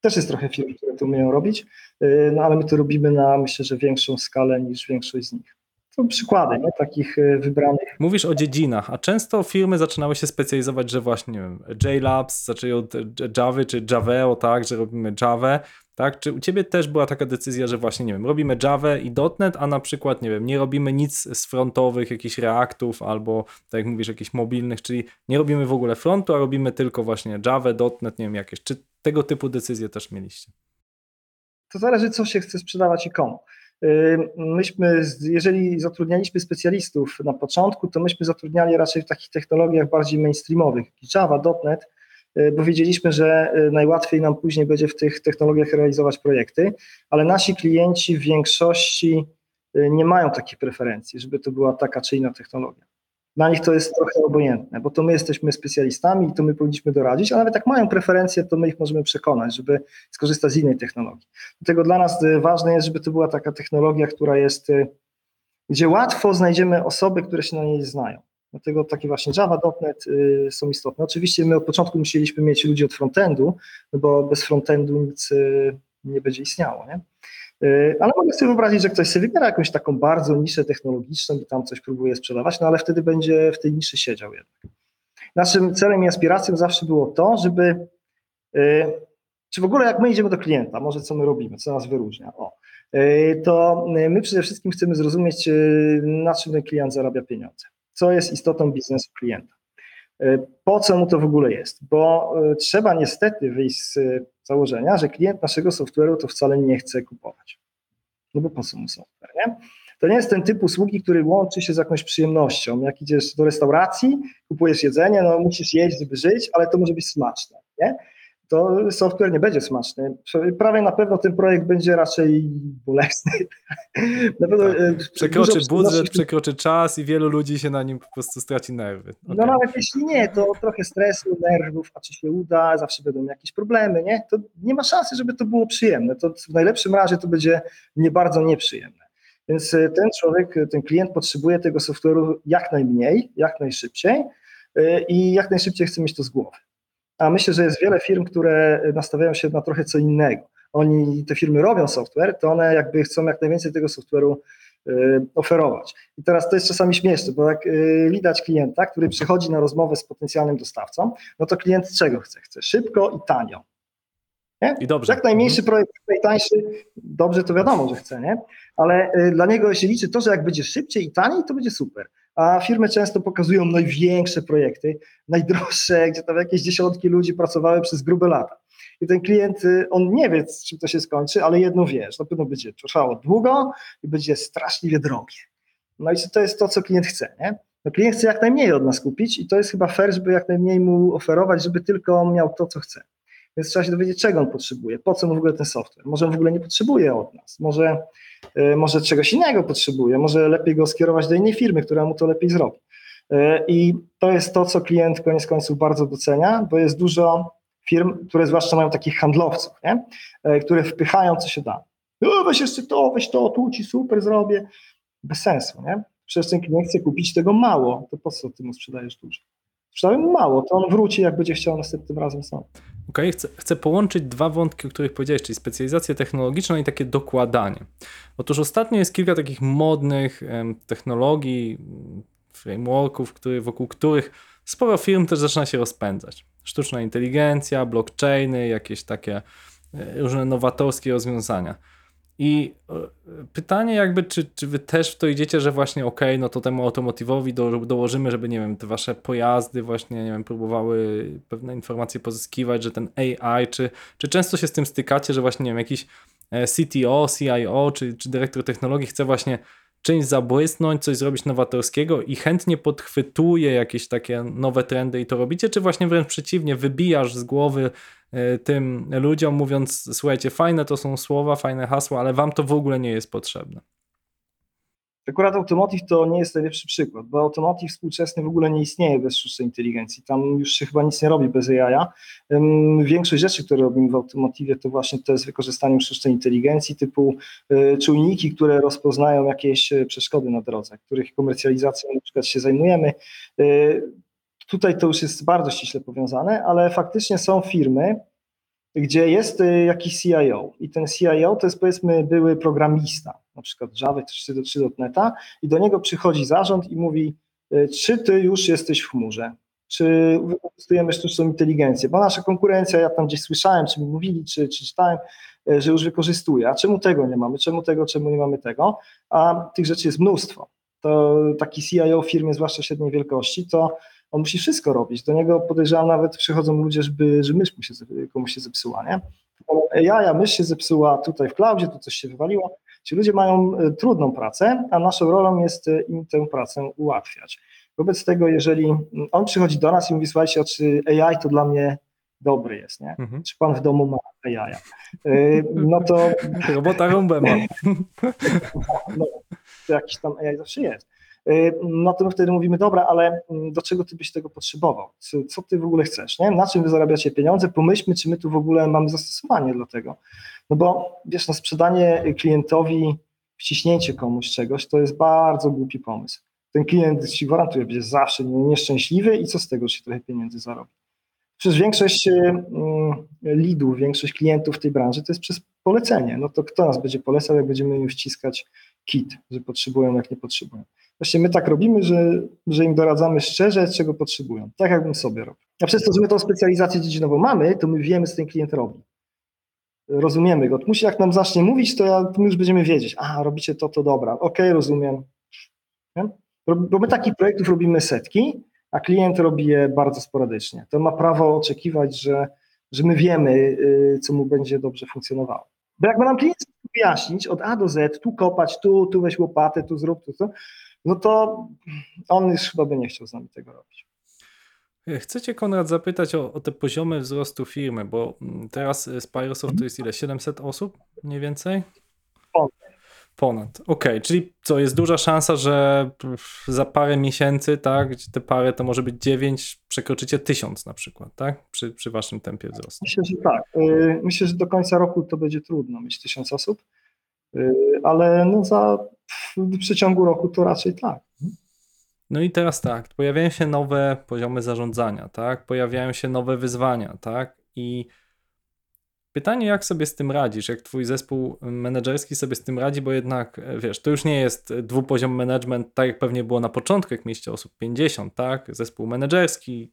Też jest trochę firm, które to umieją robić, y, no ale my to robimy na myślę, że większą skalę niż większość z nich. To przykłady nie? takich e, wybranych. Mówisz o dziedzinach, a często firmy zaczynały się specjalizować, że właśnie nie wiem, JLabs zaczęli od Java czy Javeo, tak, że robimy Java, tak? Czy u ciebie też była taka decyzja, że właśnie, nie wiem, robimy Java i .NET, a na przykład, nie wiem, nie robimy nic z frontowych, jakichś Reactów albo, tak jak mówisz, jakichś mobilnych, czyli nie robimy w ogóle frontu, a robimy tylko właśnie Java, .NET, nie wiem, jakieś. Czy tego typu decyzje też mieliście? To zależy, co się chce sprzedawać i komu. Myśmy, jeżeli zatrudnialiśmy specjalistów na początku, to myśmy zatrudniali raczej w takich technologiach bardziej mainstreamowych, Java, .NET, y, bo wiedzieliśmy, że y, najłatwiej nam później będzie w tych technologiach realizować projekty, ale nasi klienci w większości y, nie mają takich preferencji, żeby to była taka czy inna technologia. Dla nich to jest trochę obojętne, bo to my jesteśmy specjalistami i to my powinniśmy doradzić, a nawet jak mają preferencje, to my ich możemy przekonać, żeby skorzystać z innej technologii. Dlatego dla nas y, ważne jest, żeby to była taka technologia, która jest, y, gdzie łatwo znajdziemy osoby, które się na niej znają. Dlatego takie właśnie Java, .NET y, są istotne. Oczywiście my od początku musieliśmy mieć ludzi od frontendu, no bo bez frontendu nic nie będzie istniało. Nie? Y, ale mogę sobie wyobrazić, że ktoś sobie wybiera jakąś taką bardzo niszę technologiczną i tam coś próbuje sprzedawać, no ale wtedy będzie w tej niszy siedział jednak. Naszym celem i aspiracją zawsze było to, żeby, y, czy w ogóle jak my idziemy do klienta, może co my robimy, co nas wyróżnia, o, y, to my przede wszystkim chcemy zrozumieć, na czym ten klient zarabia pieniądze, co jest istotą biznesu klienta. Po co mu to w ogóle jest? Bo trzeba niestety wyjść z założenia, że klient naszego software'u to wcale nie chce kupować. No bo po co mu software, nie? To nie jest ten typ usługi, który łączy się z jakąś przyjemnością. Jak idziesz do restauracji, kupujesz jedzenie, no musisz jeść, żeby żyć, ale to może być smaczne, nie? To software nie będzie smaczny. Prawie na pewno ten projekt będzie raczej bolesny. na pewno, tak. E, przekroczy budżet, przekroczy czas i wielu ludzi się na nim po prostu straci nerwy. Okay. No nawet jeśli nie, to trochę stresu, nerwów, a czy się uda, zawsze będą jakieś problemy, nie? To nie ma szansy, żeby to było przyjemne. To w najlepszym razie to będzie nie bardzo nieprzyjemne. Więc e, ten człowiek, ten klient potrzebuje tego software'u jak najmniej, jak najszybciej e, i jak najszybciej chce mieć to z głowy. A myślę, że jest wiele firm, które nastawiają się na trochę co innego. Oni, te firmy robią software, to one jakby chcą jak najwięcej tego software'u y, oferować. I teraz to jest czasami śmieszne, bo jak y, widać klienta, który przychodzi na rozmowę z potencjalnym dostawcą, no to klient czego chce? Chce szybko i tanio. Nie? I dobrze. Jak najmniejszy mhm. projekt, najtańszy, dobrze to wiadomo, że chce, nie? Ale y, dla niego się liczy to, że jak będzie szybciej i taniej, to będzie super a firmy często pokazują największe projekty, najdroższe, gdzie tam jakieś dziesiątki ludzi pracowały przez grube lata. I ten klient, y, on nie wie, czym to się skończy, ale jedno wie, że na pewno będzie trwało długo i będzie straszliwie drogie. No i to jest to, co klient chce, nie? No klient chce jak najmniej od nas kupić i to jest chyba fair, żeby jak najmniej mu oferować, żeby tylko miał to, co chce. Więc trzeba się dowiedzieć, czego on potrzebuje, po co mu w ogóle ten software. Może on w ogóle nie potrzebuje od nas, może E, może czegoś innego potrzebuje, może lepiej go skierować do innej firmy, która mu to lepiej zrobi. E, I to jest to, co klient koniec końców bardzo docenia, bo jest dużo firm, które zwłaszcza mają takich handlowców, nie? E, które wpychają, co się da. No, weź jeszcze to, weź to, tu ci super zrobię. Bez sensu, nie? Przecież ten klient chce kupić tego mało, to po co ty mu sprzedajesz dużo? Sprzedałem mało, to on wróci, jak będzie chciał następnym razem sam. Okay, chcę, chcę połączyć dwa wątki, o których powiedziałeś, czyli specjalizację technologiczną i takie dokładanie. Otóż ostatnio jest kilka takich modnych technologii, frameworków, który, wokół których sporo firm też zaczyna się rozpędzać. Sztuczna inteligencja, blockchainy, jakieś takie e, różne nowatorskie rozwiązania. I e, pytanie jakby, czy, czy wy też w to idziecie, że właśnie ok, no to temu automotywowi do, dołożymy, żeby nie wiem, te wasze pojazdy właśnie, nie wiem, próbowały pewne informacje pozyskiwać, że ten AI, czy, czy często się z tym stykacie, że właśnie, nie wiem, jakiś e, CTO, CIO, czy, czy dyrektor technologii chce właśnie czymś zabłysnąć, coś zrobić nowatorskiego i chętnie podchwytuje jakieś takie nowe trendy i to robicie, czy właśnie wręcz przeciwnie, wybijasz z głowy E, tym ludziom, mówiąc: Słuchajcie, fajne to są słowa, fajne hasła, ale wam to w ogóle nie jest potrzebne. Akurat Automotive to nie jest najlepszy przykład, bo Automotive współczesny w ogóle nie istnieje bez sztucznej inteligencji. Tam już się chyba nic nie robi bez AI. Większość rzeczy, które robimy w Automotive, to właśnie to jest wykorzystaniem sztucznej inteligencji typu e, czujniki, które rozpoznają jakieś e, przeszkody na drodze, których komercjalizacją na przykład się zajmujemy. Tutaj to już jest bardzo ściśle powiązane, ale faktycznie są firmy, gdzie jest y, jakiś CIO i ten CIO to jest powiedzmy były programista, na przykład Java czy czy .NETA i do niego przychodzi zarząd i mówi, y, czy ty już jesteś w chmurze, czy wykorzystujemy sztuczną inteligencję, bo nasza konkurencja, ja tam gdzieś słyszałem, czy mi mówili, czy, czy czytałem, y, że już wykorzystuje, a czemu tego nie mamy, czemu tego, czemu nie mamy tego, a tych rzeczy jest mnóstwo. To taki CIO w firmie, zwłaszcza średniej wielkości, to on musi wszystko robić. Do niego podejrzewam nawet przychodzą ludzie, żeby, że mysz mu się, komuś się zepsuła, nie? Ja, ja mysz się zepsuła tutaj w cloudzie, tu coś się wywaliło. Ci ludzie mają e, trudną pracę, a naszą rolą jest e, im tę pracę ułatwiać. Wobec tego, jeżeli on przychodzi do nas i mówi, słuchajcie, czy AI to dla mnie dobry jest, nie? Mhm. Czy pan w domu ma AI? E, no to... Robota rumbę ma. No, to jakiś tam AI zawsze jest. Y, no to my wtedy mówimy, dobra, ale mm, do czego ty byś tego potrzebował? Co, ty w ogóle chcesz? Nie? Na czym wy zarabiacie pieniądze? Pomyślmy, czy my tu w ogóle mamy zastosowanie dla tego. No bo wiesz, no sprzedanie klientowi, wciśnięcie komuś czegoś, to jest bardzo głupi pomysł. Ten klient ci gwarantuje, będzie zawsze nieszczęśliwy i co z tego, że się trochę pieniędzy zarobi. Przez większość mm, lidów, większość klientów w tej branży to jest przez polecenie. No to kto nas będzie polecał, jak będziemy im wciskać kit, że potrzebują, jak nie potrzebują. Właśnie my tak robimy, że, że im doradzamy szczerze, czego potrzebują. Tak jakbym sobie robił. A przez to, że my tą specjalizację dziedzinową mamy, to my wiemy, co ten klient robi. Rozumiemy go. Musi jak nam zacznie mówić, to, ja, to my już będziemy wiedzieć. A, robicie to, to dobra. Okej, okay, rozumiem. Bo my takich projektów robimy setki, a klient robi je bardzo sporadycznie. To ma prawo oczekiwać, że, że my wiemy, y, co mu będzie dobrze funkcjonowało. Bo jakby nam klient wyjaśnić od A do Z, tu kopać, tu, tu weź łopatę, tu zrób, tu co, no to on już chyba by nie chciał z nami tego robić. Chcę Cię, Konrad, zapytać o, o te poziomy wzrostu firmy, bo teraz Spyrosoft to jest ile? 700 osób mniej więcej? Ponad. Okej, okay. czyli co, jest duża szansa, że za parę miesięcy, tak, gdzie te parę to może być 9, przekroczycie 1000 na przykład, tak? Przy, przy waszym tempie wzrostu. Myślę, że tak. Y, myślę, że do końca roku to będzie trudno mieć 1000 osób, y, ale no za, w przeciągu roku to raczej tak. No i teraz tak, pojawiają się nowe poziomy zarządzania, tak? Pojawiają się nowe wyzwania, tak? I Pytanie, jak sobie z tym radzisz, jak twój zespół menedżerski sobie z tym radzi, bo jednak, e, wiesz, to już nie jest dwupoziom management, tak jak pewnie było na początku, jak mieście osób 50, tak? Zespół menedżerski,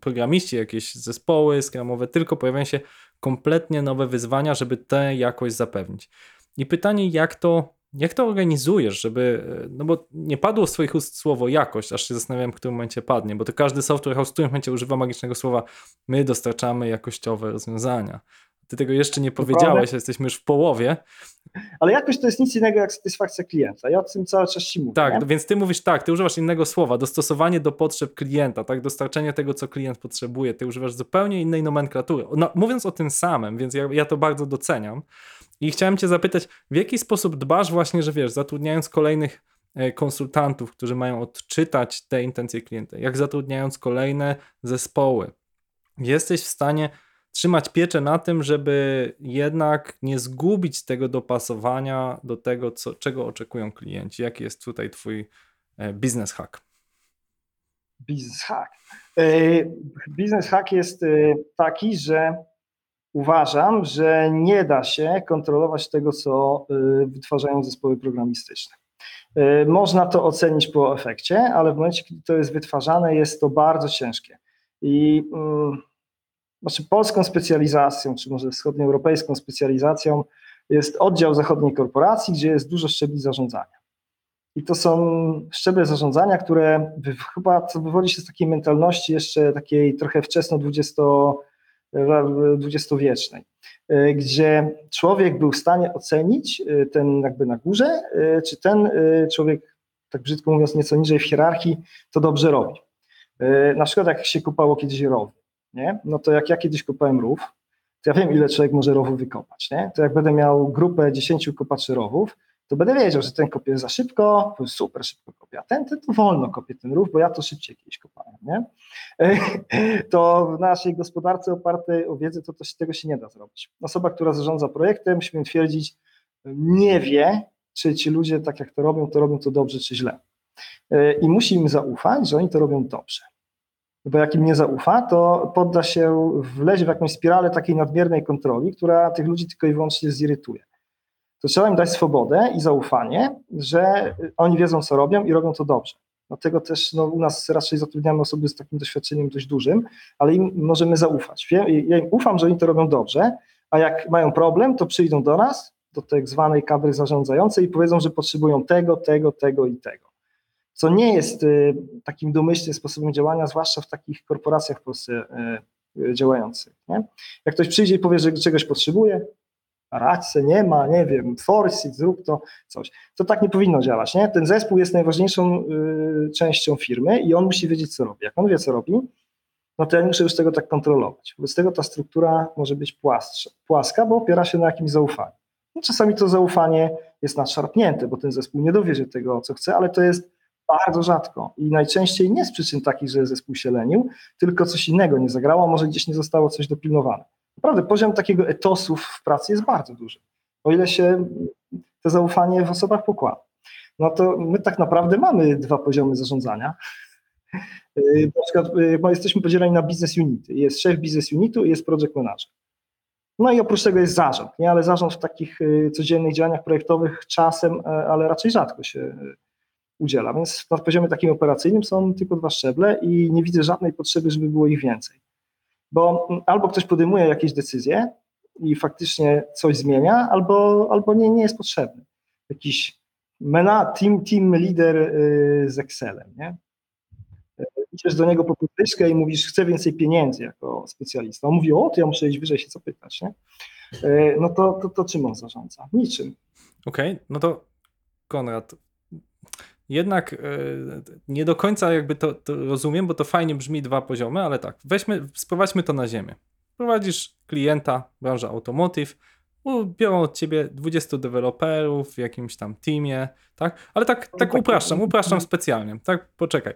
programiści, jakieś zespoły skramowe, tylko pojawiają się kompletnie nowe wyzwania, żeby tę jakość zapewnić. I pytanie, jak to, jak to organizujesz, żeby, e, no bo nie padło z swoich ust słowo jakość, aż się zastanawiam, w którym momencie padnie, bo to każdy software house w którym momencie używa magicznego słowa, my dostarczamy jakościowe rozwiązania. Ty tego jeszcze nie powiedziałeś, jesteśmy już w połowie. Ale jakoś to jest nic innego jak satysfakcja klienta. Ja o tym cały czas ci mówię. Tak, nie? więc ty mówisz tak, ty używasz innego słowa, dostosowanie do potrzeb klienta, tak, dostarczenie tego, co klient potrzebuje. Ty używasz zupełnie innej nomenklatury. No, mówiąc o tym samym, więc ja, ja to bardzo doceniam. I chciałem cię zapytać, w jaki sposób dbasz właśnie, że wiesz, zatrudniając kolejnych e, konsultantów, którzy mają odczytać te intencje klienta, jak zatrudniając kolejne zespoły, jesteś w stanie trzymać pieczę na tym, żeby jednak nie zgubić tego dopasowania do tego, co, czego oczekują klienci. Jaki jest tutaj Twój e, biznes hack? Biznes hack. E, biznes hack jest e, taki, że uważam, że nie da się kontrolować tego, co wytwarzają zespoły programistyczne. Można to ocenić po efekcie, ale w momencie, kiedy to jest wytwarzane, jest to bardzo ciężkie. I mm, znaczy polską specjalizacją, czy może wschodnioeuropejską specjalizacją jest oddział zachodniej korporacji, gdzie jest dużo szczebli zarządzania. I to są szczeble zarządzania, które chyba co wywodzi się z takiej mentalności jeszcze takiej trochę wczesno 20, dwudziestowiecznej, e, gdzie człowiek był w stanie ocenić e, ten jakby na górze, e, czy ten człowiek, tak brzydko mówiąc, nieco niżej w hierarchii, to dobrze robi. Na przykład jak się kupało kiedyś rowy nie? no to jak ja kiedyś kopałem rów, to ja wiem, ile człowiek może rowów wykopać. Nie? To jak będę miał grupę 10 kopaczy rowów, to będę wiedział, że ten kopie za szybko, super szybko kopie, a ten, ten to wolno kopie ten rów, bo ja to szybciej kiedyś kopałem. Nie? To w naszej gospodarce opartej o wiedzę, to, to tego się nie da zrobić. Osoba, która zarządza projektem, śmiem twierdzić, nie wie, czy ci ludzie tak jak to robią, to robią to dobrze czy źle. I musi im zaufać, że oni to robią dobrze. Bo jak im nie zaufa, to podda się, wlezie w jakąś spiralę takiej nadmiernej kontroli, która tych ludzi tylko i wyłącznie zirytuje. To trzeba im dać swobodę i zaufanie, że oni wiedzą, co robią i robią to dobrze. Dlatego też no, u nas raczej zatrudniamy osoby z takim doświadczeniem dość dużym, ale im możemy zaufać. Ja im ufam, że oni to robią dobrze, a jak mają problem, to przyjdą do nas, do tak zwanej kadry zarządzającej i powiedzą, że potrzebują tego, tego, tego i tego. Co nie jest y, takim domyślnym sposobem działania, zwłaszcza w takich korporacjach w Polsce y, y, działających. Nie? Jak ktoś przyjdzie i powie, że czegoś potrzebuje, radźce nie ma, nie wiem, force zrób to, coś. To tak nie powinno działać, nie? Ten zespół jest najważniejszą częścią firmy i on musi wiedzieć, co robi. Jak on wie, co robi, no to ja nie muszę już tego tak kontrolować. Wobec tego ta struktura może być płastsza, płaska, bo opiera się na jakimś zaufaniu. No czasami to zaufanie jest nadszarpnięte, bo ten zespół nie dowie się tego, co chce, ale to jest bardzo rzadko i najczęściej nie z przyczyn takich, że zespół się lenił, tylko coś innego nie zagrało, może gdzieś nie zostało coś dopilnowane. Naprawdę poziom takiego etosu w pracy jest bardzo duży. O ile się to zaufanie w osobach pokłada. No to my tak naprawdę mamy dwa poziomy zarządzania. Y, na przykład y, jesteśmy podzieleni na business unity. Jest szef business unitu i jest project manager. No i oprócz tego jest zarząd, nie? ale zarząd w takich y, codziennych działaniach projektowych czasem, ale raczej rzadko się udziela. Więc na poziomie takim operacyjnym są tylko dwa szczeble i nie widzę żadnej potrzeby, żeby było ich więcej bo albo ktoś podejmuje jakieś decyzje i faktycznie coś zmienia, albo, albo nie, nie jest potrzebny. Jakiś mena, team, team leader y, z Excelem, nie? Idziesz do niego po podwyżkę i mówisz, chcę więcej pieniędzy jako specjalista. On mówi, o, to ja muszę iść wyżej się zapytać, nie? Y, no to, to, to czym on zarządza? Niczym. Okej, okay, no to Konrad, jednak e, nie do końca jakby to, to, rozumiem, bo to fajnie brzmi dwa poziomy, ale tak, weźmy, sprowadźmy to na ziemię. Prowadzisz klienta, branża automotive, biorą od ciebie 20 deweloperów w jakimś tam teamie, tak? Ale tak, tak, tak upraszczam, upraszczam specjalnie, tak? Poczekaj.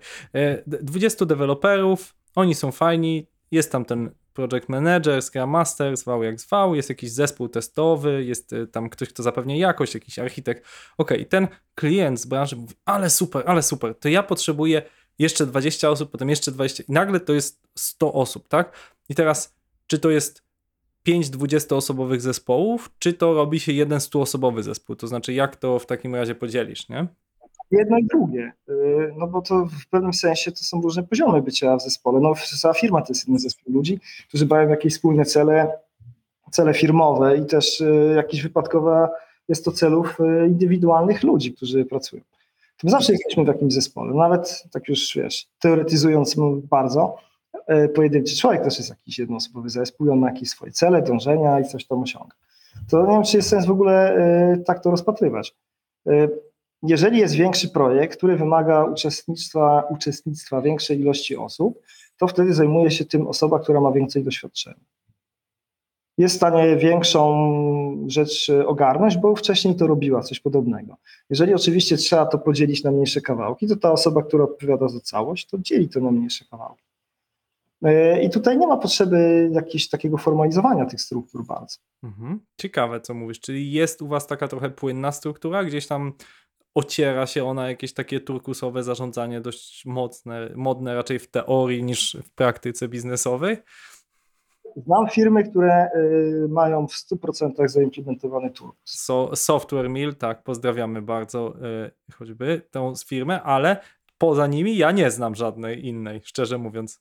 20 e, deweloperów, oni są fajni, jest tam ten project manager, Scrum Master, zwał jak zwał, jest jakiś zespół testowy, jest y, tam ktoś, kto zapewnia jakość, jakiś architekt. Ok, ten klient z branży mówi, ale super, ale super, to ja potrzebuję jeszcze 20 osób, potem jeszcze 20 i nagle to jest 100 osób, tak? I teraz, czy to jest 5 20-osobowych zespołów, czy to robi się jeden 100-osobowy zespół? To znaczy, jak to w takim razie podzielisz, nie? Jedno i drugie, y, no bo to w pewnym sensie to są różne poziomy bycia w zespole. No cała firma to jest jeden zespół ludzi, którzy mają jakieś wspólne cele, cele firmowe i też y, jakieś wypadkowa jest to celów y, indywidualnych ludzi, którzy pracują. To my zawsze jesteśmy w takim zespole, nawet tak już wiesz, teoretyzując bardzo, pojedynczy człowiek też jest jakiś jednoosobowy zespół, on ma jakieś swoje cele, dążenia i coś tam osiąga. To nie wiem, czy jest sens w ogóle tak to rozpatrywać jeżeli jest większy projekt, który wymaga uczestnictwa, uczestnictwa większej ilości osób, to wtedy zajmuje się tym osoba, która ma więcej doświadczenia. Jest w stanie większą rzecz ogarnąć, bo wcześniej to robiła coś podobnego. Jeżeli oczywiście trzeba to podzielić na mniejsze kawałki, to ta osoba, która odpowiada za całość, to dzieli to na mniejsze kawałki. E, I tutaj nie ma potrzeby jakiegoś takiego formalizowania tych struktur bardzo. Mhm. Ciekawe, co mówisz. Czyli jest u Was taka trochę płynna struktura, gdzieś tam ociera się ona jakieś takie turkusowe zarządzanie dość mocne, modne raczej w teorii niż w praktyce biznesowej? Znam firmy, które y, mają w 100% zaimplementowany turkus. So, software Mill, tak, pozdrawiamy bardzo y, choćby tę firmę, ale poza nimi ja nie znam żadnej innej, szczerze mówiąc.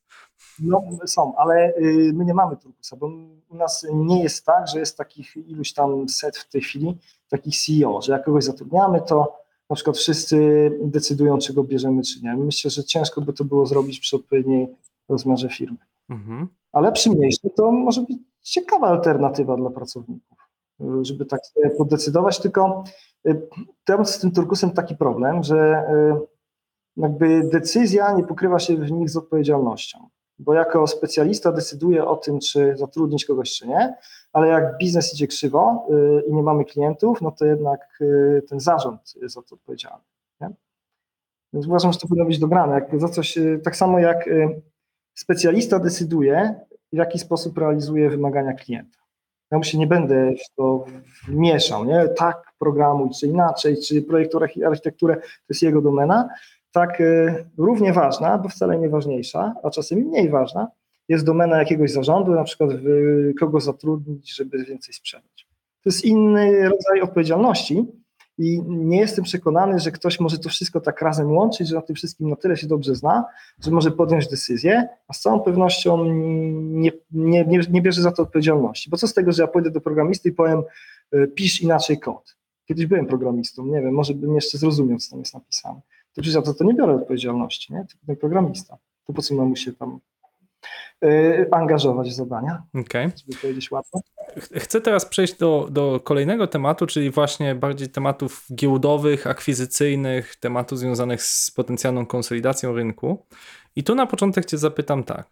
No są, ale y, my nie mamy turkusa, bo u nas nie jest tak, że jest takich iluś tam set w tej chwili, takich CEO, że jak kogoś zatrudniamy, to na przykład wszyscy decydują, czy go bierzemy, czy nie. Myślę, że ciężko by to było zrobić przy odpowiedniej rozmiarze firmy. Mhm. Ale przy mniejszym to może być ciekawa alternatywa dla pracowników, żeby tak sobie podecydować, tylko y, teraz z tym turkusem taki problem, że y, jakby decyzja nie pokrywa się w nich z odpowiedzialnością bo jako specjalista decyduję o tym, czy zatrudnić kogoś, czy nie, ale jak biznes idzie krzywo y, i nie mamy klientów, no to jednak y, ten zarząd jest za to odpowiedzialny. Nie? Więc uważam, że to powinno być dograne. Jak za coś, y, tak samo jak specjalista decyduje, w jaki sposób realizuje wymagania klienta. Ja mu się nie będę w to wmieszał, nie? Tak programuj, czy inaczej, czy projektor architekturę, to jest jego domena, tak równie ważna, bo wcale nie ważniejsza, a czasem mniej ważna, jest domena jakiegoś zarządu, na przykład y, kogo zatrudnić, żeby więcej sprzedać. To jest inny rodzaj odpowiedzialności i nie jestem przekonany, że ktoś może to wszystko tak razem łączyć, że na tym wszystkim na tyle się dobrze zna, że może podjąć decyzję, a z całą pewnością nie, nie, nie, nie bierze za to odpowiedzialności. Bo co z tego, że ja pójdę do programisty i powiem, y, pisz inaczej kod. Kiedyś byłem programistą, nie wiem, może bym jeszcze zrozumiał, co tam jest napisane. To przecież za to, nie biorę odpowiedzialności, nie? Tylko ten programista. To po co mam mu się tam angażować w zadania, Okej. żeby powiedzieć łatwo? Ch- Chcę teraz przejść do, do kolejnego tematu, czyli właśnie bardziej tematów giełdowych, akwizycyjnych, tematów związanych z potencjalną konsolidacją rynku. I tu na początek Cię zapytam tak.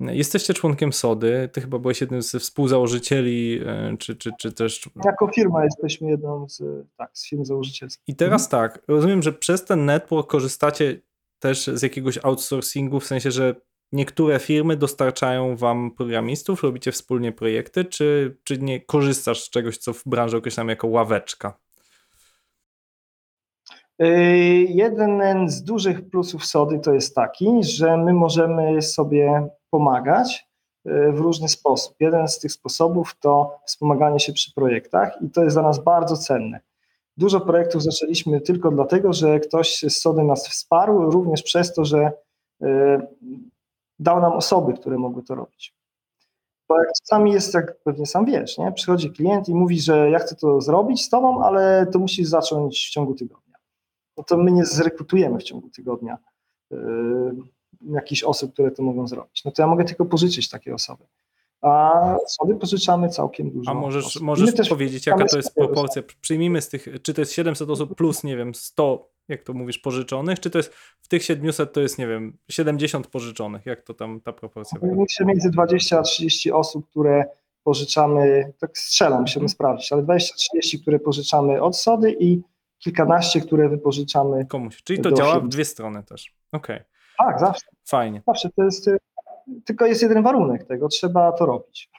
Jesteście członkiem SODY, Ty chyba byłeś jednym ze współzałożycieli, e, czy, czy, czy też. Jako firma jesteśmy jedną z, tak, z firm założycielskich. I teraz tak, rozumiem, że przez ten network korzystacie też z jakiegoś outsourcingu, w sensie, że niektóre firmy dostarczają wam programistów, robicie wspólnie projekty, czy, czy nie korzystasz z czegoś, co w branży określamy jako ławeczka? Y, Jeden z dużych plusów SODY to jest taki, że my możemy sobie pomagać y, w różny sposób. Jeden z tych sposobów to wspomaganie się przy projektach i to jest dla nas bardzo cenne. Dużo projektów zaczęliśmy tylko dlatego, że ktoś z SODY nas wsparł, również przez to, że y, dał nam osoby, które mogły to robić. Bo jak czasami jest, jak pewnie sam wiesz, nie? przychodzi klient i mówi, że ja chcę to zrobić z tobą, ale to musisz zacząć w ciągu tygodnia no to my nie zrekrutujemy w ciągu tygodnia yy, jakichś osób, które to mogą zrobić. No to ja mogę tylko pożyczyć takie osoby. A sobie pożyczamy całkiem dużo. A możesz, osób. możesz też powiedzieć, jaka to jest proporcja? Przyjmijmy z tych, czy to jest 700 osób plus, nie wiem, 100, jak to mówisz, pożyczonych, czy to jest w tych 700 to jest, nie wiem, 70 pożyczonych? Jak to tam ta proporcja wygląda? Myślę między 20 a 30 osób, które pożyczamy, tak strzelam, musimy Mhm. sprawdzić, ale 20-30, które pożyczamy od Sody i kilkanaście, które wypożyczamy. Komuś. Czyli to działa w dwie strony też. Okej, Tak, zawsze, fajnie. zawsze to jest, y, tylko jest jeden warunek tego, trzeba to robić.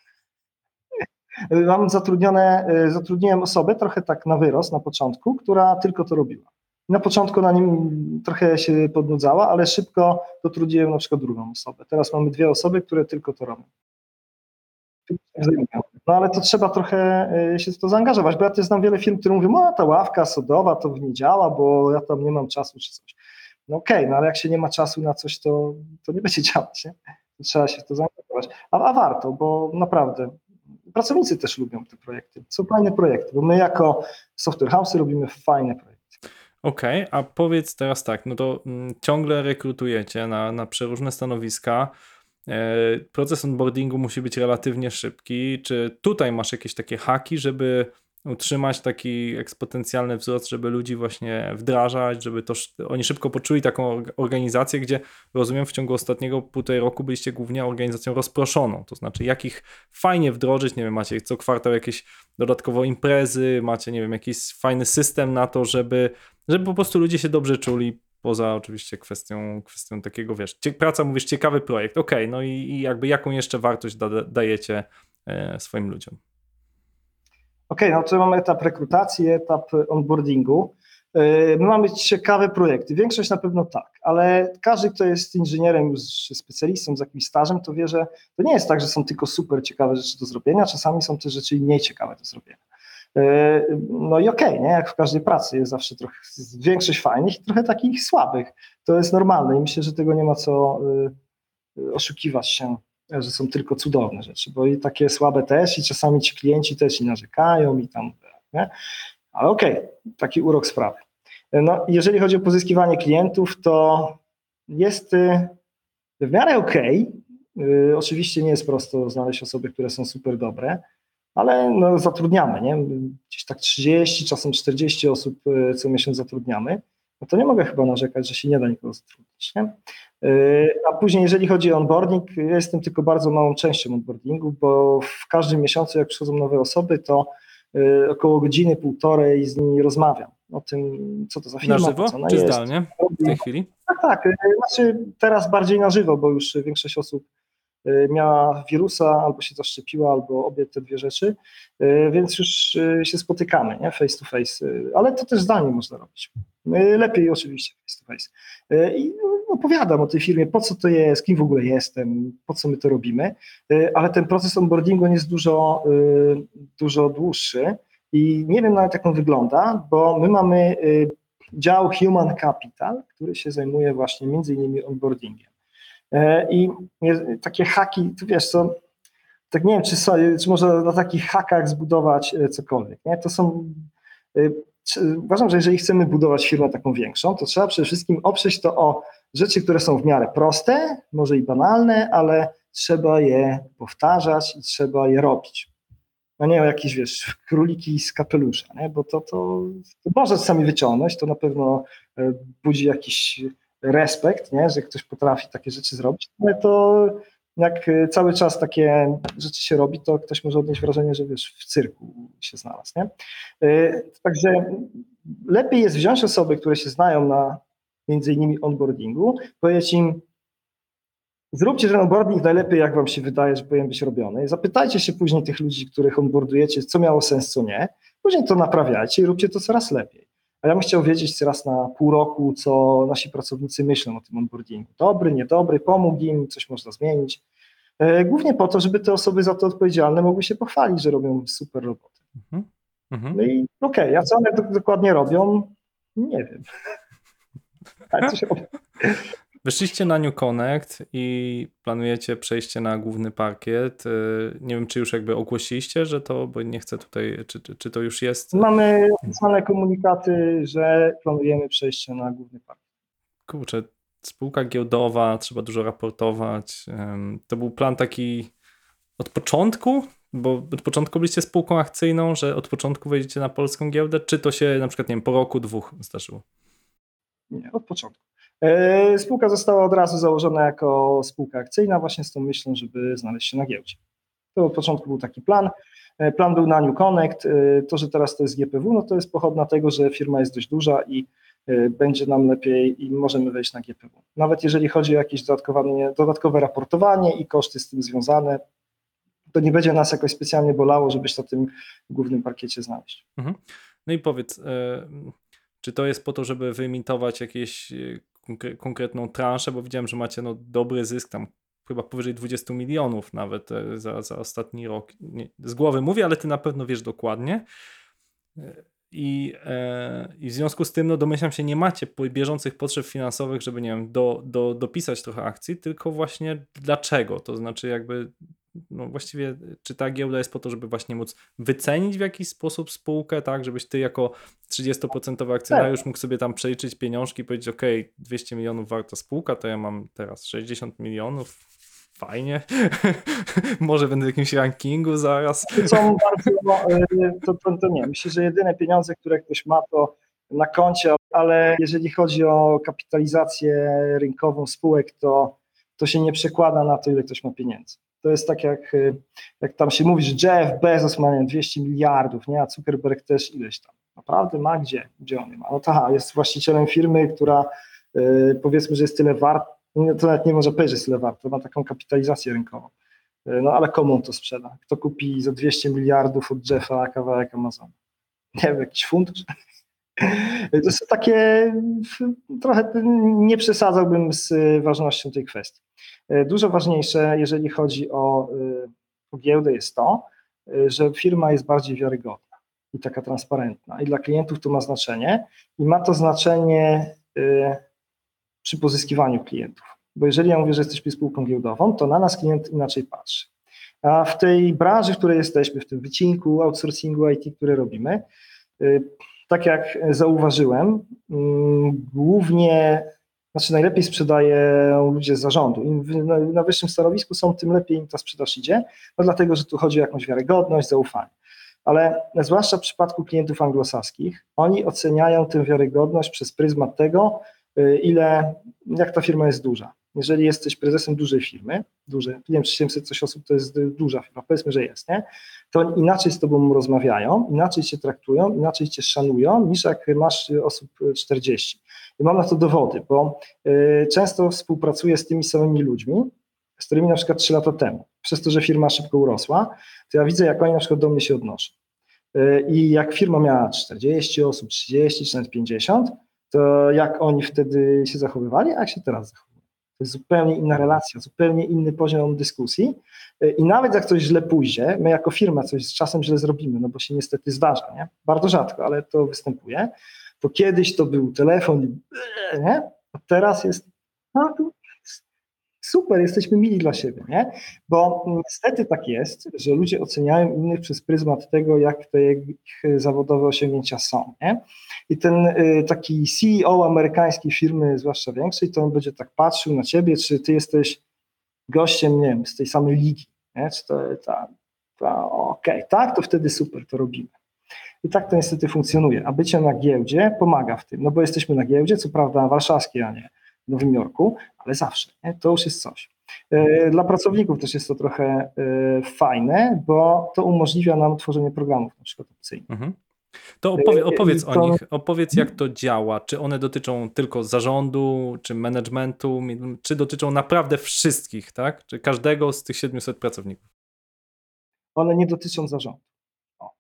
Mam zatrudnione, y, zatrudniłem osobę trochę tak na wyrost na początku, która tylko to robiła. Na początku na nim trochę się podnudzała, ale szybko dotrudniłem na przykład drugą osobę. Teraz mamy dwie osoby, które tylko to robią. No ale to trzeba trochę y, się w to zaangażować, bo ja też znam wiele firm, które mówią, o ta ławka sodowa to nie działa, bo ja tam nie mam czasu czy coś. No okej, no ale jak się nie ma czasu na coś, to, to nie będzie działać, nie? Trzeba się w to zaangażować. A, a warto, bo naprawdę pracownicy też lubią te projekty. Są fajne projekty, bo my jako software house robimy fajne projekty. Okej, a powiedz teraz tak, no to mm, ciągle rekrutujecie na, na przeróżne stanowiska. E, Proces onboardingu musi być relatywnie szybki. Czy tutaj masz jakieś takie haki, żeby utrzymać taki eksponencjalny wzrost, żeby ludzi właśnie wdrażać, żeby to oni szybko poczuli taką org- organizację, gdzie rozumiem w ciągu ostatniego półtorej roku byliście głównie organizacją rozproszoną, to znaczy jak ich fajnie wdrożyć, nie wiem, macie co kwartał jakieś dodatkowo imprezy, macie, nie wiem, jakiś fajny system na to, żeby, żeby po prostu ludzie się dobrze czuli, poza oczywiście kwestią, kwestią takiego, wiesz, praca, mówisz, ciekawy projekt, okej, no i, i jakby jaką jeszcze wartość da, dajecie e, swoim ludziom? Okej, no to mamy etap rekrutacji, etap onboardingu. Yy, My mamy ciekawe projekty. Większość na pewno tak, ale każdy, kto jest inżynierem, już specjalistą z jakimś stażem, to wie, że to nie jest tak, że są tylko super ciekawe rzeczy do zrobienia, czasami są też rzeczy mniej ciekawe do zrobienia. Yy, No i okej, nie? jak w każdej pracy jest zawsze trochę większość fajnych i trochę takich słabych. To jest normalne i myślę, że tego nie ma co yy, oszukiwać się że są tylko cudowne rzeczy, bo i takie słabe też i czasami ci klienci też i narzekają i tam, nie? ale okej, taki urok sprawy. No, jeżeli chodzi o pozyskiwanie klientów, to jest y, w miarę okej. Y, Oczywiście nie jest prosto znaleźć osoby, które są super dobre, ale no, zatrudniamy, nie? Gdzieś tak 30, czasem 40 osób y, co miesiąc zatrudniamy. No to nie mogę chyba narzekać, że się nie da nikogo zatrudnić. Nie? Yy, A później, jeżeli chodzi o onboarding, ja jestem tylko bardzo małą częścią onboardingu, bo w każdym miesiącu, jak przychodzą nowe osoby, to yy, około godziny, półtorej z nimi rozmawiam o tym, co to za firma, Na żywo co ona czy jest. zdalnie w tej chwili? Tak, tak. yy, Znaczy teraz bardziej na żywo, bo już większość osób miała wirusa, albo się zaszczepiła, albo obie te dwie rzeczy, y, więc już y, się spotykamy, nie? face to face, y, ale to też zdalnie można robić. Y, Lepiej oczywiście face to face. Y, I opowiadam o tej firmie, po co to jest, kim w ogóle jestem, po co my to robimy, y, ale ten proces onboardingu on jest dużo, y, dużo dłuższy i nie wiem nawet jak on wygląda, bo my mamy y, dział Human Capital, który się zajmuje właśnie między innymi onboardingiem. E, I takie haki, tu wiesz co, tak nie wiem, czy, czy można na takich hakach zbudować e, cokolwiek. Nie? To są. e, Uważam, że jeżeli chcemy budować firmę taką większą, to trzeba przede wszystkim oprzeć to o rzeczy, które są w miarę proste, może i banalne, ale trzeba je powtarzać i trzeba je robić. No nie o jakieś, wiesz, króliki z kapelusza, nie? bo to, to, to może czasami wyciągnąć, to na pewno budzi jakiś respekt, nie? że ktoś potrafi takie rzeczy zrobić, ale to jak e, cały czas takie rzeczy się robi, to ktoś może odnieść wrażenie, że wiesz, w cyrku się znalazł. Nie? E, Także lepiej jest wziąć osoby, które się znają na między innymi onboardingu, powiedzieć im, zróbcie ten onboarding najlepiej, jak wam się wydaje, że powinien być robiony. Zapytajcie się później tych ludzi, których onboardujecie, co miało sens, co nie. Później to naprawiajcie i róbcie to coraz lepiej. A ja bym chciał wiedzieć teraz na pół roku, co nasi pracownicy myślą o tym onboardingu. Dobry, niedobry, pomógł im, coś można zmienić. E, Głównie po to, żeby te osoby za to odpowiedzialne mogły się pochwalić, że robią super robotę. Mhm. Mhm. No i okej, a co one do- dokładnie robią? Nie wiem. Ale coś robią. Weszliście na New Connect i planujecie przejście na główny parkiet. Y, Nie wiem, czy już jakby ogłosiliście, że to, bo nie chcę tutaj, czy, czy, czy to już jest. Mamy oficjalne komunikaty, że planujemy przejście na główny park. Kurczę, spółka giełdowa, trzeba dużo raportować. To był plan taki od początku, bo od początku byliście spółką akcyjną, że od początku wejdziecie na polską giełdę, czy to się na przykład, nie wiem, po roku, dwóch zdarzyło? Nie, od początku. E, Spółka została od razu założona jako spółka akcyjna, właśnie z tą myślą, żeby znaleźć się na giełdzie. To od początku był taki plan. E, Plan był na New Connect. E, To, że teraz to jest GPW, no to jest pochodna tego, że firma jest dość duża i będzie nam lepiej i możemy wejść na GPW. Nawet jeżeli chodzi o jakieś dodatkowe, raportowanie i koszty z tym związane, to nie będzie nas jakoś specjalnie bolało, żeby się na tym głównym parkiecie znaleźć. No i powiedz, czy to jest po to, żeby wyimitować jakieś konkretną transzę, bo widziałem, że macie no, dobry zysk, tam chyba powyżej 20 milionów nawet e, za, za ostatni rok. Nie, z głowy mówię, ale ty na pewno wiesz dokładnie. E, I, e, I w związku z tym, no domyślam się, nie macie bieżących potrzeb finansowych, żeby, nie wiem, do, do, dopisać trochę akcji, tylko właśnie dlaczego? To znaczy jakby, no właściwie, czy ta giełda jest po to, żeby właśnie móc wycenić w jakiś sposób spółkę, tak, żebyś ty jako 30% akcjonariusz mógł sobie tam przeliczyć pieniążki i powiedzieć, ok, 200 milionów warta spółka, to ja mam teraz 60 milionów, fajnie, może będę w jakimś rankingu zaraz. To są bardzo, e, to, to, to nie, myślę, że jedyne pieniądze, które ktoś ma, to na koncie, ale jeżeli chodzi o kapitalizację rynkową spółek, to, to się nie przekłada na to, ile ktoś ma pieniędzy. To jest tak, jak, e, jak tam się mówi, że Jeff Bezos ma nie wiem, 200 miliardów, nie? a Zuckerberg też ileś tam. Naprawdę ma gdzie? Gdzie on ma? No aha, jest właścicielem firmy, która e, powiedzmy, że jest tyle wart, no to nawet nie może powiedzieć, że jest tyle wart, to ma taką kapitalizację rynkową. E, No ale komu on to sprzeda? Kto kupi za 200 miliardów od Jeffa kawałek Amazon? Nie wiem, jakiś fund? To są takie, trochę nie przesadzałbym z ważnością tej kwestii. Dużo ważniejsze, jeżeli chodzi o, o giełdę, jest to, że firma jest bardziej wiarygodna i taka transparentna. I dla klientów to ma znaczenie i ma to znaczenie y, przy pozyskiwaniu klientów. Bo jeżeli ja mówię, że jesteśmy spółką giełdową, to na nas klient inaczej patrzy. A w tej branży, w której jesteśmy, w tym wycinku, outsourcingu IT, które robimy, y, tak jak zauważyłem, mm, głównie, znaczy najlepiej sprzedają ludzie z zarządu. Im na wyższym stanowisku są, tym lepiej im ta sprzedaż idzie, no dlatego, że tu chodzi o jakąś wiarygodność, zaufanie. Ale zwłaszcza w przypadku klientów anglosaskich, oni oceniają tę wiarygodność przez pryzmat tego, y, ile, jak ta firma jest duża. Jeżeli jesteś prezesem dużej firmy, duże, nie wiem, czy 700 coś osób to jest y, duża firma, powiedzmy, że jest, nie? to inaczej z tobą rozmawiają, inaczej cię traktują, inaczej cię szanują, niż jak masz y, osób y, 40. I mam na to dowody, bo y, często współpracuję z tymi samymi ludźmi, z którymi na przykład 3 lata temu, przez to, że firma szybko urosła, to ja widzę, jak oni na przykład do mnie się odnoszą. Y, I jak firma miała 40 osób, 30 czy nawet 50, to jak oni wtedy się zachowywali, a jak się teraz zachowują. To jest zupełnie inna relacja, zupełnie inny poziom dyskusji. I nawet jak coś źle pójdzie, my jako firma coś z czasem źle zrobimy, no bo się niestety zdarza, nie? Bardzo rzadko, ale to występuje. To kiedyś to był telefon, nie? A teraz jest, no, super, jesteśmy mili dla siebie, nie? Bo niestety tak jest, że ludzie oceniają innych przez pryzmat tego, jak te ich zawodowe osiągnięcia są, nie? I ten y, taki CEO amerykańskiej firmy, zwłaszcza większej, to on będzie tak patrzył na ciebie, czy ty jesteś gościem, nie wiem, z tej samej ligi, nie? Czy to ta, ta okej, okay. tak, to wtedy super, to robimy. I tak to niestety funkcjonuje. A bycie na giełdzie pomaga w tym, no bo jesteśmy na giełdzie, co prawda warszawskiej, a nie Nowym Jorku, ale zawsze, nie? to już jest coś. E, dla pracowników też jest to trochę e, fajne, bo to umożliwia nam tworzenie programów na przykład opcyjnych. Mhm. To opowie, opowiedz to... o nich, opowiedz jak to działa. Czy one dotyczą tylko zarządu, czy managementu, czy dotyczą naprawdę wszystkich, tak? Czy każdego z tych 700 pracowników? One nie dotyczą zarządu. O.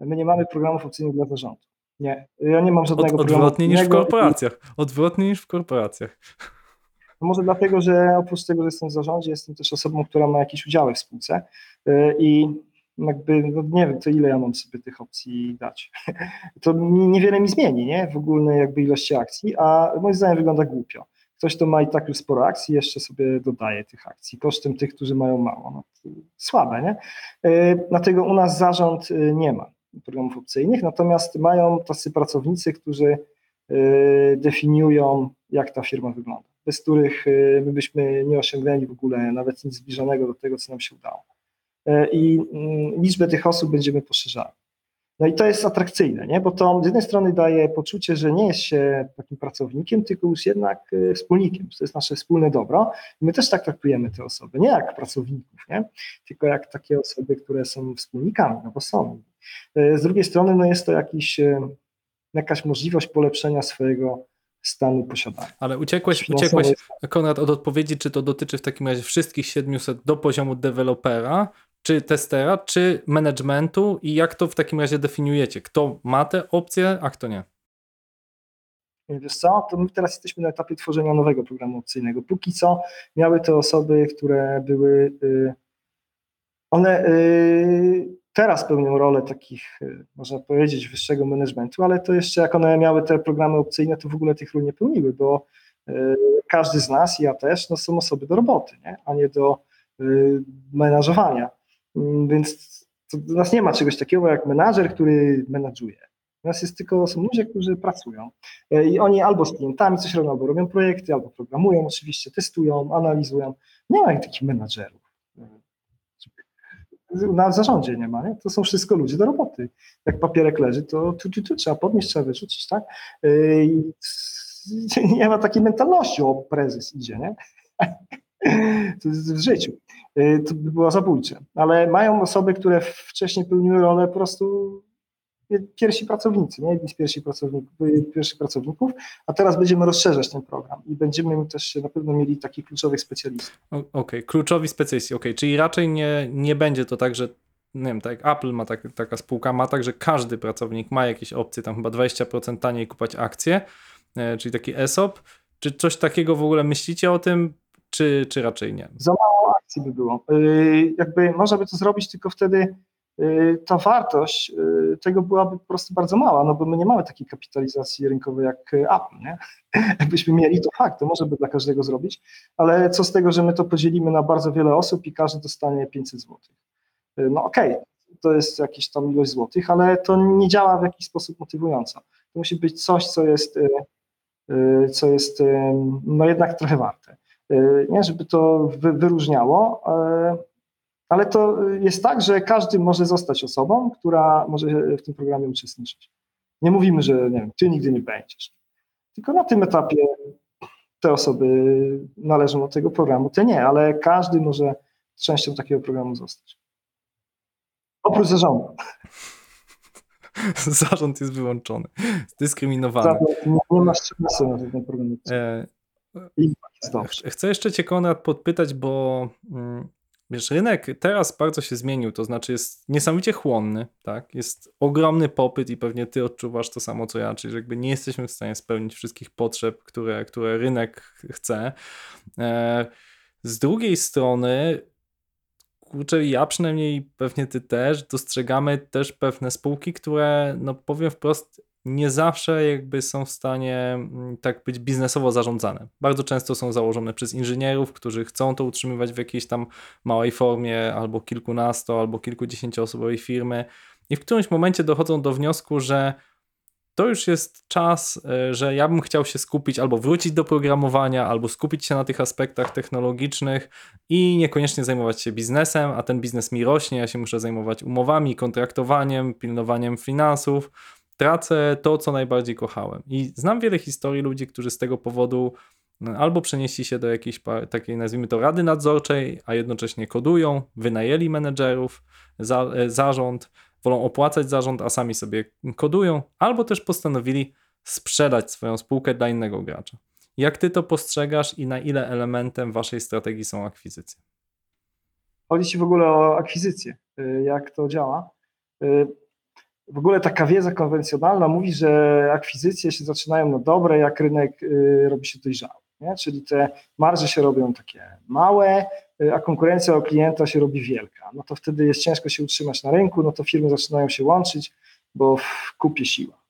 My nie mamy programów opcyjnych dla zarządu. Nie, ja nie mam żadnego Od, Odwrotnie niż w korporacjach. Odwrotnie niż w korporacjach. No może dlatego, że oprócz tego, że jestem w zarządzie, jestem też osobą, która ma jakieś udziały w spółce y, i jakby, no nie wiem, to ile ja mam sobie tych opcji dać. To niewiele mi zmieni, nie? W ogólnej jakby ilości akcji, a moim zdaniem wygląda głupio. Ktoś, kto ma i tak już sporo akcji, jeszcze sobie dodaje tych akcji kosztem tych, którzy mają mało. No, słabe, nie? Y, dlatego u nas zarząd y, nie ma programów opcyjnych, natomiast mają tacy pracownicy, którzy y, definiują, jak ta firma wygląda, bez których y, my byśmy nie osiągnęli w ogóle nawet nic zbliżonego do tego, co nam się udało. Y, I mm, liczbę tych osób będziemy poszerzali. No i to jest atrakcyjne, nie? bo to z jednej strony daje poczucie, że nie jest się takim pracownikiem, tylko już jednak wspólnikiem, to jest nasze wspólne dobro. I my też tak traktujemy te osoby, nie jak pracowników, nie? tylko jak takie osoby, które są wspólnikami, no bo są. E, z drugiej strony no jest to jakiś, e, jakaś możliwość polepszenia swojego stanu posiadania. Ale uciekłeś, uciekłeś Konrad, od odpowiedzi, czy to dotyczy w takim razie wszystkich 700 do poziomu dewelopera, czy testera, czy managementu i jak to w takim razie definiujecie? Kto ma te opcje, a kto nie? Wiesz co, to my teraz jesteśmy na etapie tworzenia nowego programu opcyjnego. Póki co miały te osoby, które były, y, one y, teraz pełnią rolę takich, y, można powiedzieć, wyższego managementu, ale to jeszcze jak one miały te programy opcyjne, to w ogóle tych ról nie pełniły, bo y, każdy z nas, ja też, no są osoby do roboty, nie? a nie do y, menażowania. Mm, więc do nas nie ma czegoś takiego jak menadżer, który menadżuje. U nas jest tylko, są ludzie, którzy pracują i oni albo z klientami coś robią, albo robią projekty, albo programują oczywiście, testują, analizują. Nie ma takich menadżerów na zarządzie nie ma, nie? to są wszystko ludzie do roboty. Jak papierek leży, to tu, tu, tu trzeba podnieść, trzeba wyrzucić, tak? Yy, nie ma takiej mentalności, o prezes idzie, nie? W życiu. Yy, to by było zabójcze. Ale mają osoby, które wcześniej pełniły rolę po prostu pierwsi pracownicy, nie jedni z pierwszych pracowników, pierwszych pracowników, a teraz będziemy rozszerzać ten program i będziemy też na pewno mieli takich kluczowych specjalistów. Okej, okay. kluczowi specjaliści, okej, okay. czyli raczej nie, nie będzie to tak, że nie wiem, tak jak Apple ma tak, taka spółka, ma tak, że każdy pracownik ma jakieś opcje, tam chyba 20% taniej kupować akcje, e, czyli taki ESOP. Czy coś takiego w ogóle myślicie o tym, czy, czy raczej nie? Za mało akcji by było. Yy, jakby można by to zrobić, tylko wtedy ta wartość y, tego byłaby po prostu bardzo mała, no bo my nie mamy takiej kapitalizacji rynkowej jak Apple, nie? Jakbyśmy mieli, to fakt, to może by dla każdego zrobić, ale co z tego, że my to podzielimy na bardzo wiele osób i każdy dostanie 500 zł. Y, no okej, okay, to jest jakaś tam ilość złotych, ale to nie działa w jakiś sposób motywująco. To musi być coś, co jest, co jest no jednak trochę warte. Nie, żeby to wyróżniało, ale to jest tak, że każdy może zostać osobą, która może w tym programie uczestniczyć. Nie mówimy, że nie wiem, ty nigdy nie będziesz. Tylko na tym etapie te osoby należą do tego programu, te nie, ale każdy może częścią takiego programu zostać. Oprócz zarządu. Zarząd jest wyłączony, dyskryminowany. Zarząd nie, nie ma szans na ten program. E, I jest dobrze. Chcę jeszcze Cię, Konrad, podpytać, bo mm, wiesz, rynek teraz bardzo się zmienił, to znaczy jest niesamowicie chłonny, tak? Jest ogromny popyt i pewnie Ty odczuwasz to samo co ja, czyli że jakby nie jesteśmy w stanie spełnić wszystkich potrzeb, które, które rynek chce. E, z drugiej strony kurczę, ja przynajmniej pewnie ty też, dostrzegamy też pewne spółki, które, no powiem wprost, nie zawsze jakby są w stanie mm, tak być biznesowo zarządzane. Bardzo często są założone przez inżynierów, którzy chcą to utrzymywać w jakiejś tam małej formie, albo kilkunasto, albo kilkudziesięcioosobowej firmy i w którymś momencie dochodzą do wniosku, że to już jest czas, e, że ja bym chciał się skupić albo wrócić do programowania, albo skupić się na tych aspektach technologicznych i niekoniecznie zajmować się biznesem, a ten biznes mi rośnie, ja się muszę zajmować umowami, kontraktowaniem, pilnowaniem finansów. Tracę to, co najbardziej kochałem. I znam wiele historii ludzi, którzy z tego powodu no, albo przenieśli się do jakiejś takiej, nazwijmy to, rady nadzorczej, a jednocześnie kodują, wynajęli menedżerów, za, e, zarząd, wolą opłacać zarząd, a sami sobie kodują, albo też postanowili sprzedać swoją spółkę dla innego gracza. Jak ty to postrzegasz i na ile elementem waszej strategii są akwizycje? Chodzi ci w ogóle o akwizycję, y, jak to działa. Y, w ogóle taka wiedza konwencjonalna mówi, że akwizycje się zaczynają na dobre, jak rynek y, robi się dojrzały. Nie? Czyli te marże się robią takie małe, a konkurencja o klienta się robi wielka. No to wtedy jest ciężko się utrzymać na rynku, no to firmy zaczynają się łączyć, bo w kupie siła.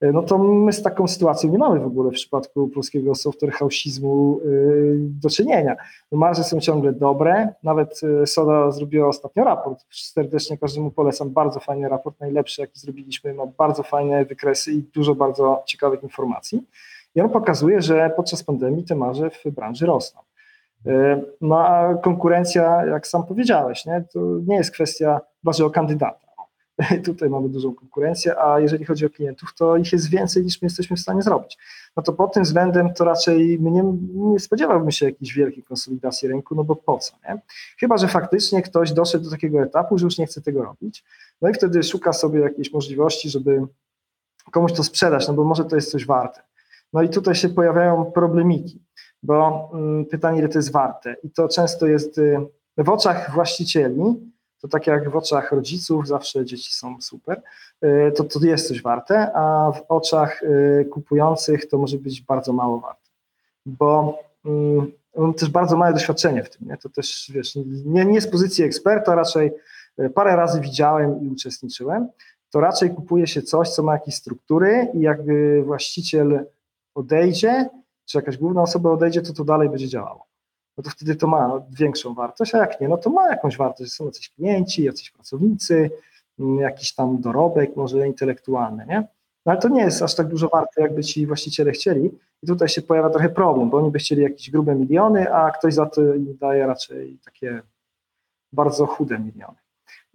No to my z taką sytuacją nie mamy w ogóle w przypadku polskiego software house'izmu y, do czynienia. Marże są ciągle dobre, nawet y, Soda zrobiła ostatnio raport, serdecznie każdemu polecam, bardzo fajny raport, najlepszy jaki zrobiliśmy, ma bardzo fajne wykresy i dużo bardzo ciekawych informacji. I on pokazuje, że podczas pandemii te marże w branży rosną. E, no a konkurencja, jak sam powiedziałeś, nie, to nie jest kwestia waży o kandydata. Tutaj mamy dużą konkurencję, a jeżeli chodzi o klientów, to ich jest więcej niż my jesteśmy w stanie zrobić. No to pod tym względem to raczej my nie, nie spodziewałbym się jakiejś wielkiej konsolidacji rynku, no bo po co, nie? Chyba, że faktycznie ktoś doszedł do takiego etapu, że już nie chce tego robić, no i wtedy szuka sobie jakiejś możliwości, żeby komuś to sprzedać, no bo może to jest coś warte. No i tutaj się pojawiają problemiki bo mm, pytanie, ile to jest warte. I to często jest y, w oczach właścicieli, to tak jak w oczach rodziców, zawsze dzieci są super, y, to to jest coś warte, a w oczach y, kupujących to może być bardzo mało warte. Bo mam też bardzo małe doświadczenie w tym. Nie? To też, wiesz, nie, nie z pozycji eksperta, raczej parę razy widziałem i uczestniczyłem, to raczej kupuje się coś, co ma jakieś struktury i jakby właściciel odejdzie, czy jakaś główna osoba odejdzie, to to dalej będzie działało. No to wtedy to ma większą wartość, a jak nie, no to ma jakąś wartość. Są jacyś klienci, jacyś pracownicy, mm, jakiś tam dorobek, może intelektualny, nie? No ale to nie jest aż tak dużo warte, jakby ci właściciele chcieli. I tutaj się pojawia trochę problem, bo oni by chcieli jakieś grube miliony, a ktoś za to im daje raczej takie bardzo chude miliony.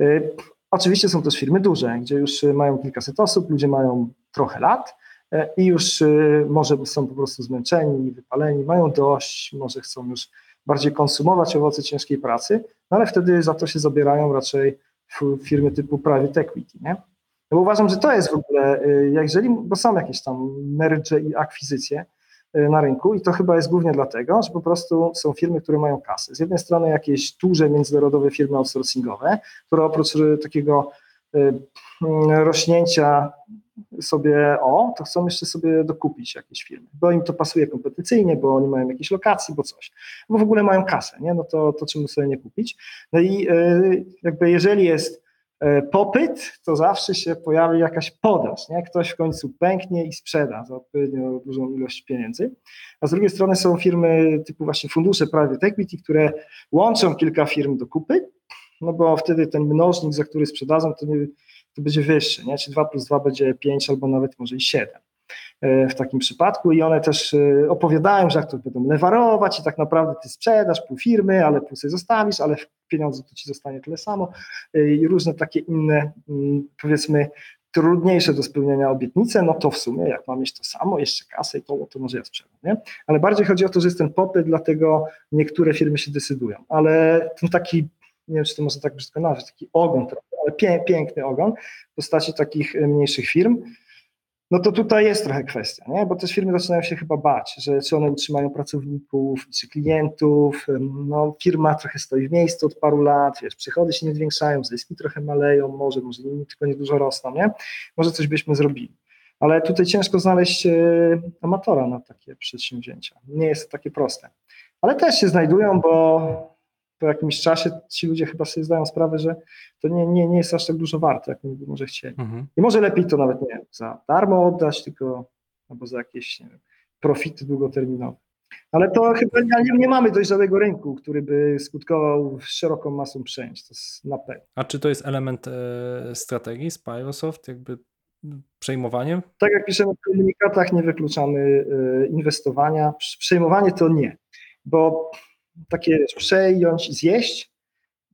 Y, oczywiście są też firmy duże, gdzie już mają kilkaset osób, ludzie mają trochę lat, E, i już y, może są po prostu zmęczeni, wypaleni, mają dość, może chcą już bardziej konsumować owoce ciężkiej pracy, no ale wtedy za to się zabierają raczej firmy typu private equity, nie? No bo uważam, że to jest w ogóle, y, jeżeli, bo są jakieś tam merge i akwizycje y, na rynku i to chyba jest głównie dlatego, że po prostu są firmy, które mają kasę. Z jednej strony jakieś duże międzynarodowe firmy outsourcingowe, które oprócz takiego rośnięcia sobie, o, to chcą jeszcze sobie dokupić jakieś firmy, bo im to pasuje kompetencyjnie, bo oni mają jakieś lokacje, bo coś, bo w ogóle mają kasę, nie? no to, to czemu sobie nie kupić. No i y, jakby jeżeli jest y, popyt, to zawsze się pojawi jakaś podaż, nie? ktoś w końcu pęknie i sprzeda za odpowiednio dużą ilość pieniędzy, a z drugiej strony są firmy typu właśnie fundusze private equity, które łączą kilka firm do kupy, no bo wtedy ten mnożnik, za który sprzedadzą, to nie to będzie wyższy, nie? czy 2 plus 2 będzie 5 albo nawet może i 7 e, w takim przypadku i one też e, opowiadają, że jak to będą lewarować i tak naprawdę ty sprzedasz pół firmy, ale pół sobie zostawisz, ale pieniądze to ci zostanie tyle samo e, i różne takie inne mm, powiedzmy trudniejsze do spełnienia obietnice, no to w sumie jak mam mieć to samo, jeszcze kasę i to, to może ja sprzedam, nie? Ale bardziej chodzi o to, że jest ten popyt, dlatego niektóre firmy się decydują, ale ten taki nie wiem, czy to można tak brzydko nazwać, taki ogon trochę, ale piękny ogon w postaci takich e, mniejszych firm. no to tutaj jest trochę kwestia, nie? bo też firmy zaczynają się chyba bać, że czy one utrzymają pracowników, czy klientów, no firma trochę stoi w miejscu od paru lat, wiesz, przychody się nie zwiększają, zyski trochę maleją, może, może nie, tylko nie dużo rosną, nie? Może coś byśmy zrobili. Ale tutaj ciężko znaleźć e, amatora na takie przedsięwzięcia. Nie jest to takie proste. Ale też się znajdują, bo po jakimś czasie ci ludzie chyba sobie zdają sprawę, że to nie, nie, nie jest aż tak dużo warte, jak może chcieli. Mhm. I może lepiej to nawet nie za darmo oddać, tylko albo za jakieś nie wiem, profity długoterminowe. Ale to chyba nie, nie mamy dojrzałego rynku, który by skutkował szeroką masą przejęć. To jest na pewno. A czy to jest element e, strategii Spyrosoft, jakby przejmowaniem? Tak jak piszemy w komunikatach, nie wykluczamy e, inwestowania. Przejmowanie to nie, bo takie przejąć, zjeść,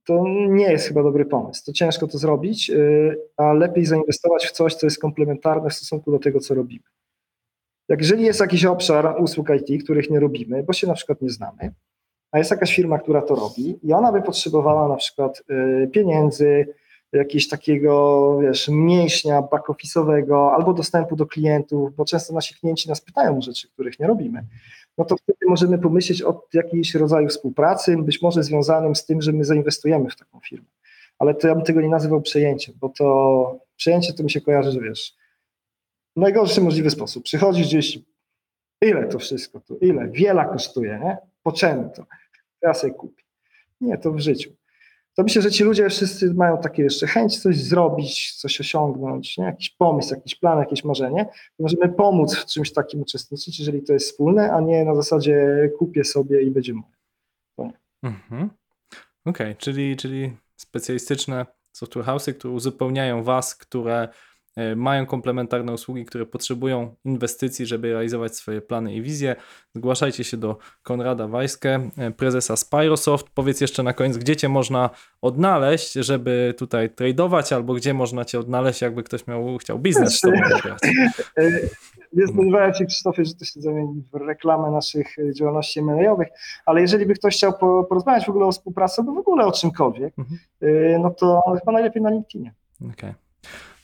to nie jest chyba dobry pomysł. To ciężko to zrobić, y, a lepiej zainwestować w coś, co jest komplementarne w stosunku do tego, co robimy. Jak jeżeli jest jakiś obszar usług IT, których nie robimy, bo się na przykład nie znamy, a jest jakaś firma, która to robi i ona by potrzebowała na przykład y, pieniędzy, jakiegoś takiego, wiesz, mięśnia back-office'owego albo dostępu do klientów, bo często nasi klienci nas pytają o rzeczy, których nie robimy no to wtedy możemy pomyśleć o jakimś rodzaju współpracy, być może związanym z tym, że my zainwestujemy w taką firmę. Ale to ja bym tego nie nazywał przejęciem, bo to przejęcie to mi się kojarzy, że wiesz, w najgorszy możliwy sposób. Przychodzisz gdzieś, ile to wszystko, to ile, wiele kosztuje, nie? Po czemu to? Ja sobie kupię. Nie, to w życiu to myślę, że ci ludzie wszyscy mają takie jeszcze chęć coś zrobić, coś osiągnąć, nie? jakiś pomysł, jakiś plan, jakieś marzenie. Możemy pomóc w czymś takim uczestniczyć, jeżeli to jest wspólne, a nie na zasadzie kupię sobie i będzie moje. Mhm. Okej, okay, czyli, czyli specjalistyczne software house'y, które uzupełniają was, które mają komplementarne usługi, które potrzebują inwestycji, żeby realizować swoje plany i wizje. Zgłaszajcie się do Konrada Wajskę, e, prezesa Spyrosoft. Powiedz jeszcze na koniec, gdzie cię można odnaleźć, żeby tutaj tradować, albo gdzie można cię odnaleźć, jakby ktoś miał, chciał biznes z tobą wygrać. E, nie spodziewałem się, Krzysztofie, że to się zamieni w reklamę naszych działalności M&A-owych, ale jeżeli by ktoś chciał porozmawiać w ogóle o współpracy, albo w ogóle o czymkolwiek, mhm. no to chyba najlepiej na LinkedInie. Okej. Okay.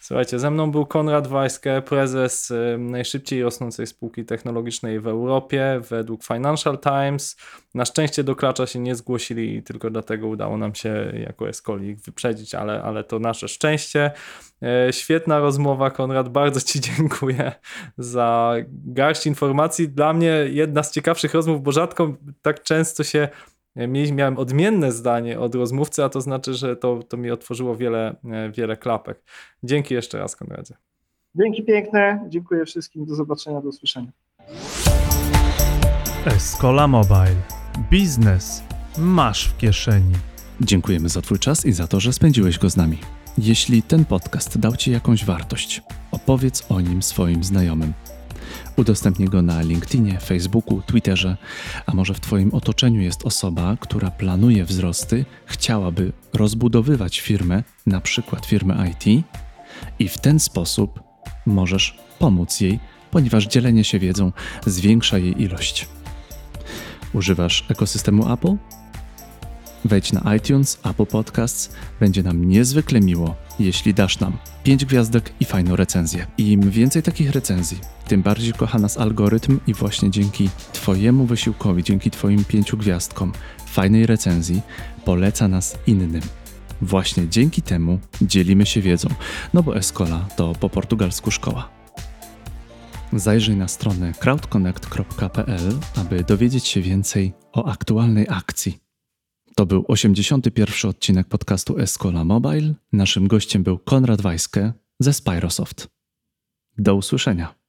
Słuchajcie, ze mną był Konrad Wajskę, prezes najszybciej rosnącej spółki technologicznej w Europie według Financial Times. Na szczęście do klacza się nie zgłosili i tylko dlatego udało nam się jako Escoli ich wyprzedzić, ale, ale to nasze szczęście. E, świetna rozmowa, Konrad, bardzo Ci dziękuję za garść informacji. Dla mnie jedna z ciekawszych rozmów, bo rzadko tak często się miałem odmienne zdanie od rozmówcy, a to znaczy, że to, to mi otworzyło wiele, e, wiele klapek. Dzięki jeszcze raz, Konradzie. Dzięki piękne, dziękuję wszystkim, do zobaczenia, do usłyszenia. Escola Mobile. Biznes masz w kieszeni. Dziękujemy za Twój czas i za to, że spędziłeś go z nami. Jeśli ten podcast dał Ci jakąś wartość, opowiedz o nim swoim znajomym. Udostępnij go na LinkedInie, Facebooku, Twitterze, a może w Twoim otoczeniu jest osoba, która planuje wzrosty, chciałaby rozbudowywać firmę, na przykład firmę IT, i w ten sposób możesz pomóc jej, ponieważ dzielenie się wiedzą zwiększa jej ilość. Używasz ekosystemu Apple? Wejdź na iTunes, Apple Podcasts. Będzie nam niezwykle miło, jeśli dasz nam 5 gwiazdek i fajną recenzję. Im więcej takich recenzji, tym bardziej kocha nas algorytm i właśnie dzięki Twojemu wysiłkowi, dzięki Twoim pięciu gwiazdkom, fajnej recenzji, poleca nas innym. Właśnie dzięki temu dzielimy się wiedzą, no bo Escola to po portugalsku szkoła. Zajrzyj na stronę crowdconnect.pl, aby dowiedzieć się więcej o aktualnej akcji. To był 81. odcinek podcastu Escola Mobile. Naszym gościem był Konrad Wajskę ze Spyrosoft. Do usłyszenia.